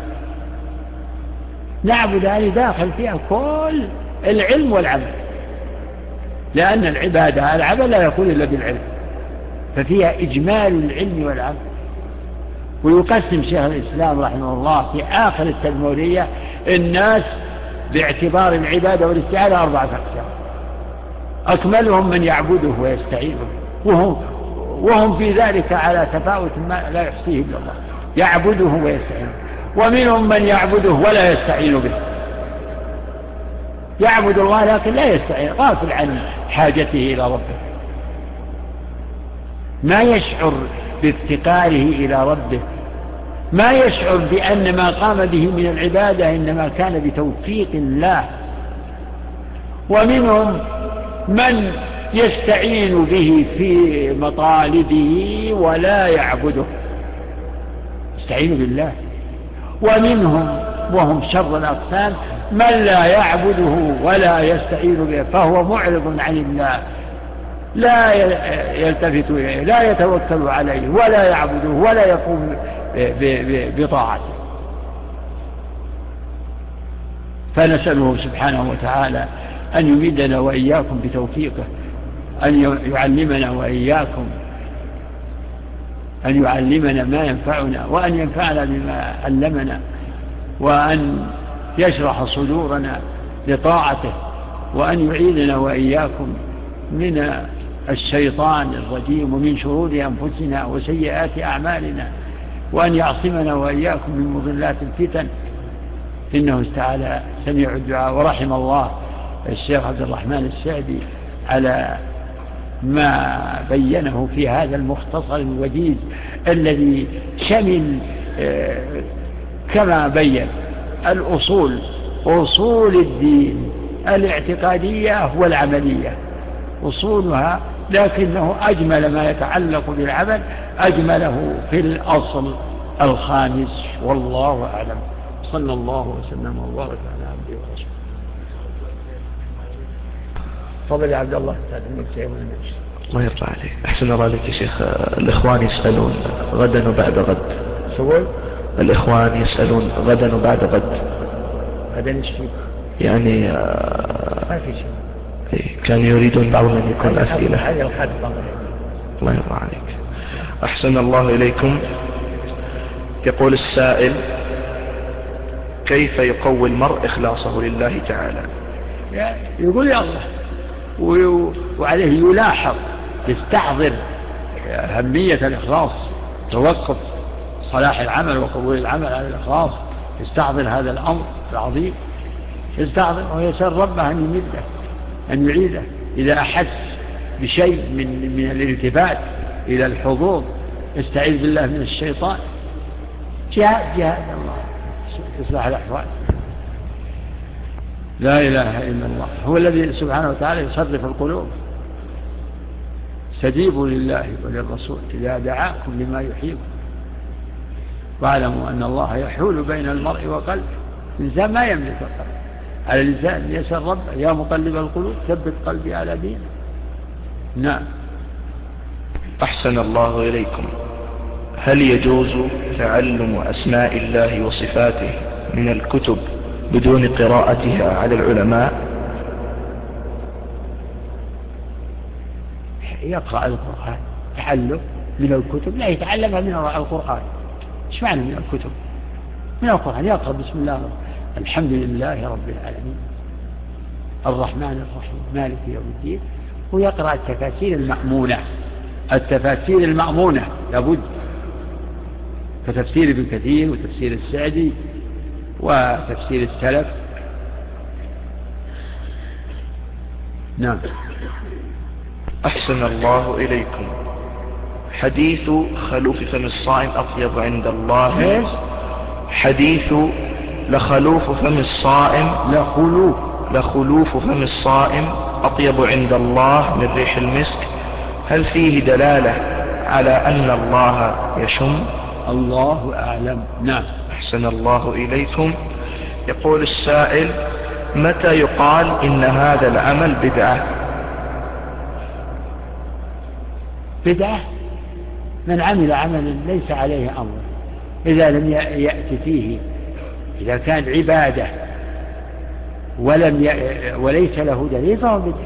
نعبد يعني داخل فيها كل العلم والعمل. لأن العبادة العمل لا يكون إلا بالعلم. ففيها إجمال العلم والعمل. ويقسم شيخ الإسلام رحمه الله في آخر التدمورية الناس باعتبار العبادة والاستعانة أربعة أقسام. أكملهم من يعبده ويستعين وهم, وهم في ذلك على تفاوت ما لا يحصيه إلا الله. يعبده ويستعين ومنهم من يعبده ولا يستعين به. يعبد الله لكن لا يستعين. غافل عن حاجته إلى ربه. ما يشعر بافتقاره إلى ربه ما يشعر بأن ما قام به من العبادة إنما كان بتوفيق الله. ومنهم من يستعين به في مطالبه ولا يعبده. يستعين بالله. ومنهم وهم شر الأقسام من لا يعبده ولا يستعين به فهو معرض عن الله. لا يلتفت إليه لا يتوكل عليه ولا يعبده ولا يقوم بطاعته. فنسأله سبحانه وتعالى أن يمدنا وإياكم بتوفيقه أن يعلمنا وإياكم أن يعلمنا ما ينفعنا وأن ينفعنا بما علمنا وأن يشرح صدورنا لطاعته وأن يعيذنا وإياكم من الشيطان الرجيم ومن شرور أنفسنا وسيئات أعمالنا. وأن يعصمنا وإياكم من مضلات الفتن. إنه تعالى سميع الدعاء ورحم الله الشيخ عبد الرحمن السعدي على ما بينه في هذا المختصر الوجيز الذي شمل آه، كما بين الأصول أصول الدين الاعتقادية والعملية. أصولها لكنه أجمل ما يتعلق بالعمل أجمله في الأصل الخامس والله أعلم. صلى الله وسلم وبارك على عبده ورسوله. تفضل يا عبد الله الله يرضى عليك. أحسن الله عليك يا شيخ. الإخوان يسألون غدا وبعد غد. سوي الإخوان يسألون غدا وبعد غد. غدا إيش يعني آه ما في شيء. إيه، كانوا يريدون بعضهم أن يكون أسئلة. الله يرضى عليك. أحسن الله إليكم. يقول السائل كيف يقوي المرء إخلاصه لله تعالى؟ يقول يا الله وعليه يلاحظ يستحضر أهمية الإخلاص توقف صلاح العمل وقبول العمل على الإخلاص يستحضر هذا الأمر العظيم يستحضر ويسأل ربه أن يمده. أن يعيده. إذا أحس بشيء من من الالتفات إلى الحضور يستعيذ بالله من الشيطان. جهاد جهاد الله. يصلح الأحوال. لا إله إلا الله. هو الذي سبحانه وتعالى يصرف القلوب. استجيبوا لله وللرسول. إذا دعاكم لما يحييكم. واعلموا أن الله يحول بين المرء وقلبه. الإنسان ما يملك القلب. على الإنسان يسأل ربه يا مقلب القلوب ثبت قلبي على دينه نعم. أحسن الله إليكم. هل يجوز تعلم أسماء الله وصفاته من الكتب بدون قراءتها على العلماء؟ يقرأ القرآن تعلم من الكتب. لا يتعلمها من القرآن. إيش معنى من الكتب؟ من القرآن يقرأ بسم الله. الحمد لله رب العالمين. الرحمن الرحيم مالك يوم الدين. ويقرأ التفاسير المأمونة. التفاسير المأمونة لابد. كتفسير ابن كثير وتفسير السعدي وتفسير السلف. نعم. أحسن الله إليكم. حديث خلوف فم الصائم أطيب عند الله؟ حديث لخلوف فم الصائم. لخلوف. لخلوف فم الصائم أطيب عند الله من ريح المسك. هل فيه دلالة على أن الله يشم؟ الله أعلم. نعم. أحسن الله إليكم. يقول السائل متى يقال إن هذا العمل بدعة؟ بدعة؟ من عمل عملا ليس عليه أمر إذا لم يأتي فيه. إذا كان عبادة ولم ي... وليس له دليل فهو بدعة.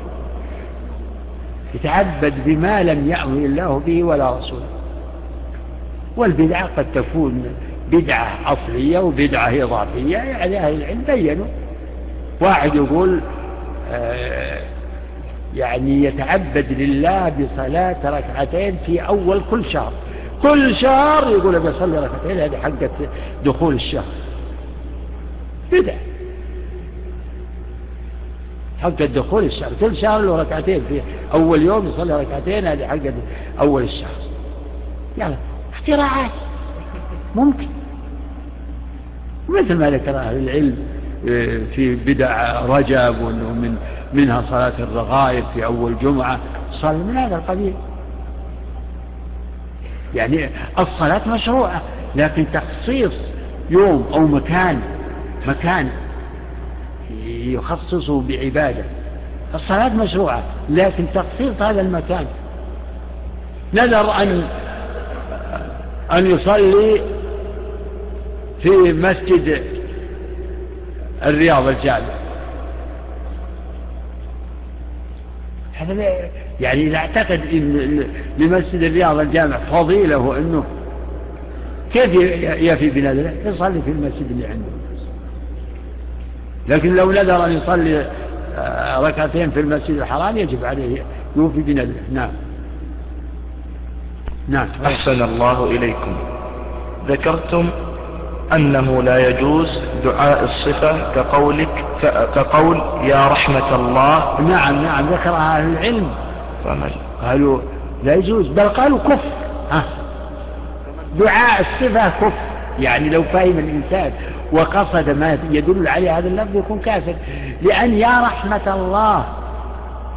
يتعبد بما لم يأمر الله به ولا رسوله. والبدعة قد تكون بدعة أصلية وبدعة إضافية. يعني أهل العلم بينوا. واحد يقول آه يعني يتعبد لله بصلاة ركعتين في أول كل شهر. كل شهر يقول أبي أصلي ركعتين هذه حقة دخول الشهر. بدع حق دخول الشهر كل شهر له ركعتين في أول يوم يصلي ركعتين هذه حق أول الشهر يعني اختراعات. ممكن. مثل ما ذكر أهل العلم آه، في بدع رجب وأنه من منها صلاة الرغائب في أول جمعة. صلى من هذا القبيل. يعني الصلاة مشروعة لكن تخصيص يوم أو مكان مكان يخصصه بعبادة. الصلاة مشروعة لكن تخصيص هذا المكان. نذر أن أن يصلي في مسجد الرياض الجامع. هذا يعني إذا اعتقد إن لمسجد الرياض الجامع فضيلة وأنه كيف يفي بنذره؟ يصلي في المسجد اللي عنده. لكن لو نذر أن يصلي آه، ركعتين في المسجد الحرام يجب عليه يوفي بنذره نعم. نعم. أحسن الله إليكم. ذكرتم أنه لا يجوز دعاء الصفة كقولك كقول يا رحمة الله. نعم نعم. ذكرها أهل العلم. فمن؟ قالوا لا يجوز بل قالوا كفر ها. دعاء الصفة كفر يعني لو فهم الإنسان. وقصد ما يدل عليه هذا اللفظ يكون كافر. لأن يا رحمة الله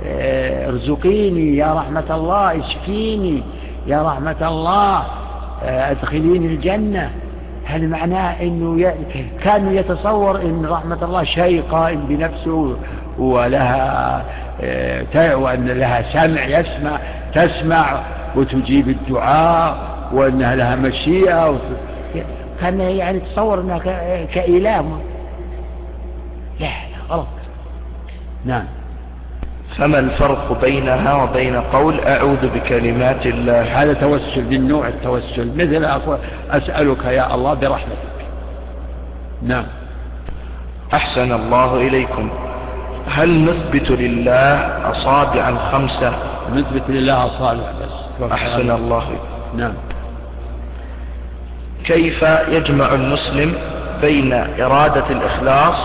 آه، ارزقيني يا رحمة الله اشفيني يا رحمة الله آه، أدخليني الجنة. هذا معناه أنه كان يتصور أن رحمة الله شيء قائم بنفسه ولها آه، وأن لها سمع يسمع تسمع وتجيب الدعاء وأنها لها مشيئة كأن يعني تصور أنها كإله. لا غلط. نعم. فما الفرق بينها وبين قول أعوذ بكلمات الله؟ هذا توسل من نوع التوسل. مثل أسألك يا الله برحمتك. نعم. أحسن الله إليكم. هل نثبت لله أصابعا خمسة؟ نثبت لله أصابع بس. أحسن الله. نعم. كيف يجمع المسلم بين إرادة الإخلاص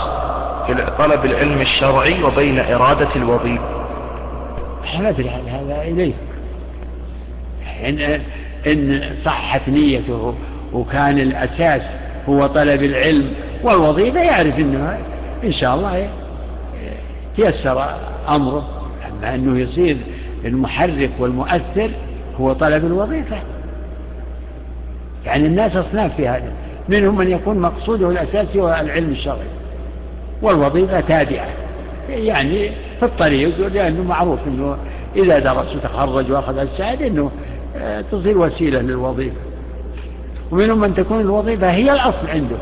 في طلب العلم الشرعي وبين إرادة الوظيفة؟ ما أدري هذا إليه. إن, إن صحت نيته وكان الأساس هو طلب العلم والوظيفة يعرف أنه إن شاء الله تيسر أمره. أما أنه يصير المحرك والمؤثر هو طلب الوظيفة. يعني الناس أصناف في هذا. منهم من يكون مقصوده الأساسي هو العلم الشرعي والوظيفة تابعة. يعني في الطريق لأنه معروف أنه إذا درس وتخرج وأخذ الشهادة أنه آه، تصير وسيلة للوظيفة. ومنهم من تكون الوظيفة هي الأصل عنده.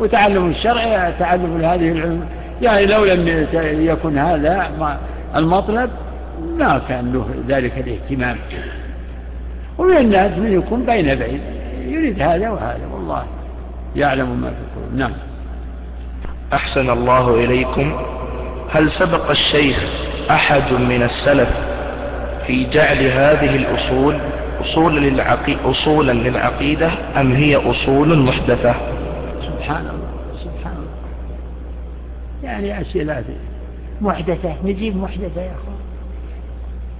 وتعلم الشرع تعلم هذه العلم. يعني لو لم يكن هذا المطلب ما كان له ذلك الاهتمام. ومن الناس من يكون بين بين. يريد هذا وهذا والله يعلم ما في القلوب نعم. أحسن الله إليكم. هل سبق الشيخ أحد من السلف في جعل هذه الأصول أصولا للعقي... أصولا للعقيدة أم هي أصول محدثة؟ سبحان الله سبحان الله. يعني أسئلة محدثة نجيب محدثة يا أخوان.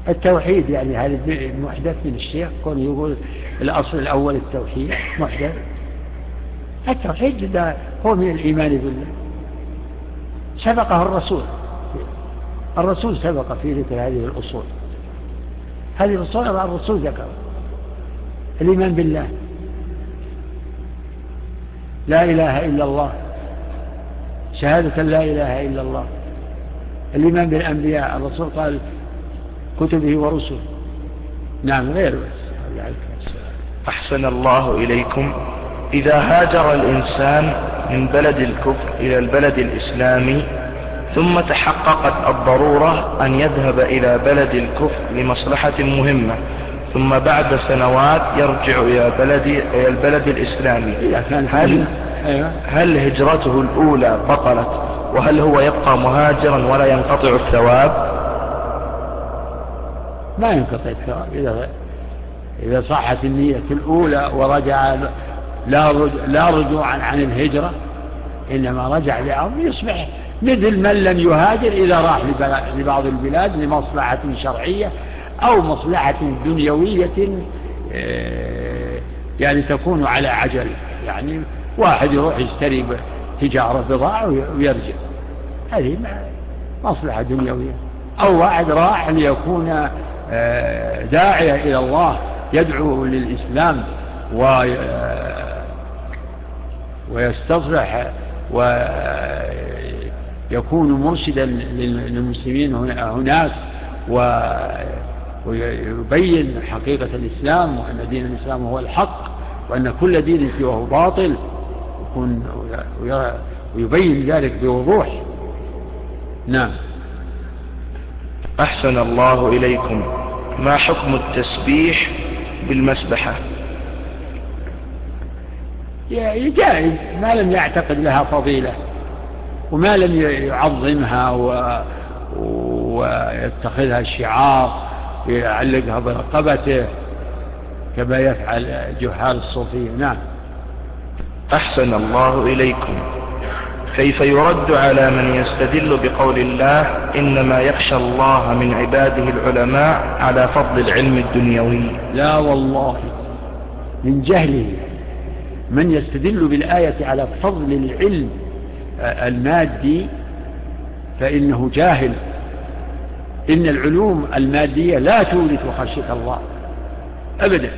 التوحيد يعني هذا محدث من الشيخ كون يقول الأصل الأول التوحيد محدث. التوحيد ده هو من الإيمان بالله. سبقه الرسول. الرسول سبق في ذكر هذه الأصول. هذه الأصول الرسول ذكر. الإيمان بالله. لا إله إلا الله. شهادة لا إله إلا الله. الإيمان بالأنبياء. الرسول قال كتبه ورسله. نعم غير أحسن الله إليكم. إذا هاجر الإنسان من بلد الكفر إلى البلد الإسلامي ثم تحققت الضرورة أن يذهب إلى بلد الكفر لمصلحة مهمة ثم بعد سنوات يرجع إلى بلد إلى البلد الإسلامي. هل أيوة. هل هجرته الأولى بطلت؟ وهل هو يبقى مهاجرا ولا ينقطع الثواب؟ ما ينقطع الثواب إذا إذا صحت النية الأولى ورجع لا لا رجوعا عن الهجرة إنما رجع لأرض يصبح مثل من لم يهاجر إذا راح لبعض البلاد لمصلحة شرعية أو مصلحة دنيوية آه، يعني تكون على عجل. يعني واحد يروح يشتري تجارة بضاعة ويرجع. هذه مصلحة دنيوية. أو واحد راح ليكون داعية إلى الله يدعو للإسلام آه، ويستصلح ويكون مرشدا للمسلمين هناك ويبين حقيقة الإسلام وأن دين الإسلام هو الحق وأن كل دين سواه باطل ويبين ذلك بوضوح. نعم. أحسن الله إليكم. ما حكم التسبيح بالمسبحة؟ جائز. ما لم يعتقد لها فضيلة. وما لم يعظمها و... ويتخذها شعار ويعلقها برقبته كما يفعل جهال الصوفية. نعم. أحسن الله إليكم. كيف يرد على من يستدل بقول الله إنما يخشى الله من عباده العلماء على فضل العلم الدنيوي؟ لا والله. من جهله من يستدل بالآية على فضل العلم المادي فإنه جاهل. إن العلوم المادية لا تورث خشية الله أبدا.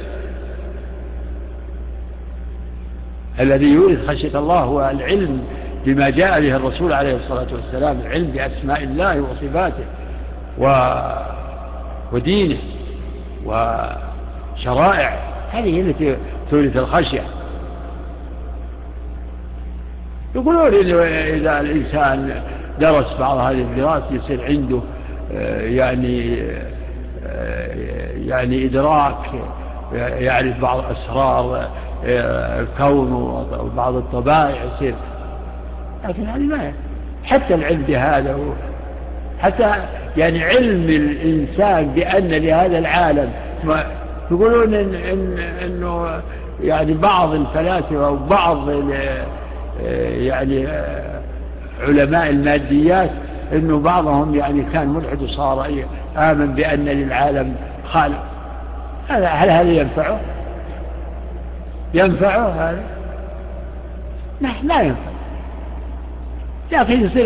الذي يورث خشية الله هو العلم بما جاء به الرسول عليه الصلاة والسلام العلم بأسماء الله وصفاته و... ودينه وشرائع هذه التي تورث الخشية. يقولون إذا الإنسان درس بعض هذه الدراسة يصير عنده آه، يعني آه، يعني إدراك يعرف بعض أسرار آه، الكون وبعض الطبائع يصير لكن هذه ما حتى العلم بهذا حتى يعني علم الإنسان بأن لهذا العالم يقولون إن إن إنه يعني بعض الفلاسفة وبعض يعني علماء الماديات إنه بعضهم يعني كان ملحد وصار آمن بأن للعالم خالق هل هذا ينفعه؟ ينفعه هذا؟ لا لا ينفع لكن يصير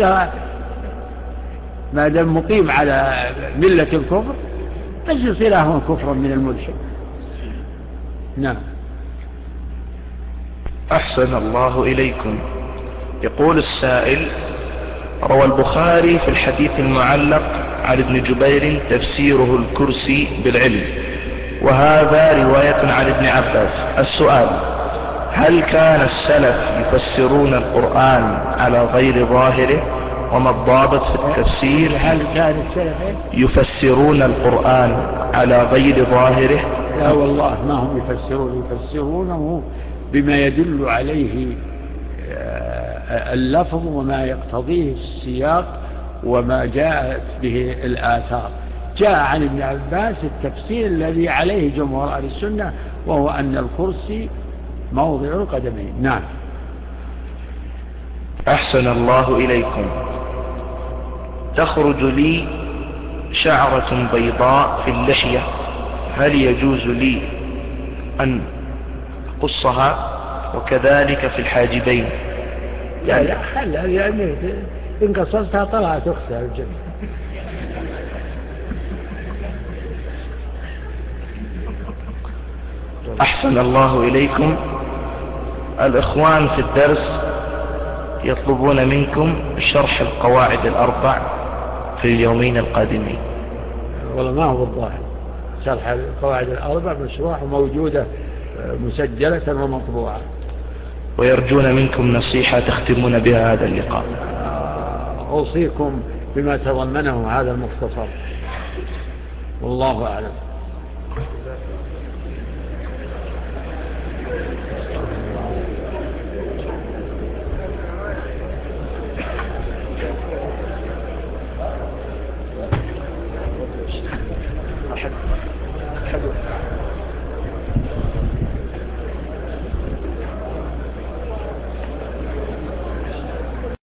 ما دام مقيم على ملة الكفر بس يصير هو كفرا من الملحد. نعم. أحسن الله إليكم. يقول السائل روى البخاري في الحديث المعلق عن ابن جبير تفسيره الكرسي بالعلم وهذا رواية عن ابن عباس. السؤال هل كان السلف يفسرون القرآن على غير ظاهره وما الضابط في التفسير؟ هل كان السلف يفسرون القرآن على غير ظاهره؟ لا والله ما هم يفسرون. يفسرونه بما يدل عليه آه، اللفظ وما يقتضيه السياق وما جاءت به الآثار. جاء عن ابن عباس التفسير الذي عليه جمهور أهل السنة وهو أن الكرسي موضع القدمين نعم. أحسن الله إليكم. تخرج لي شعرة بيضاء في اللحية. هل يجوز لي أن أقصها؟ وكذلك في الحاجبين. لا لا خلها يعني إن قصصتها طلعت أختها الجنة أحسن الله إليكم. الإخوان في الدرس يطلبون منكم شرح القواعد الأربع في اليومين القادمين. والله ما هو الظاهر. شرح القواعد الأربع مشروع وموجودة مسجلة ومطبوعة. ويرجون منكم نصيحة تختمون بها هذا اللقاء. أوصيكم بما تضمنه هذا المختصر. والله أعلم.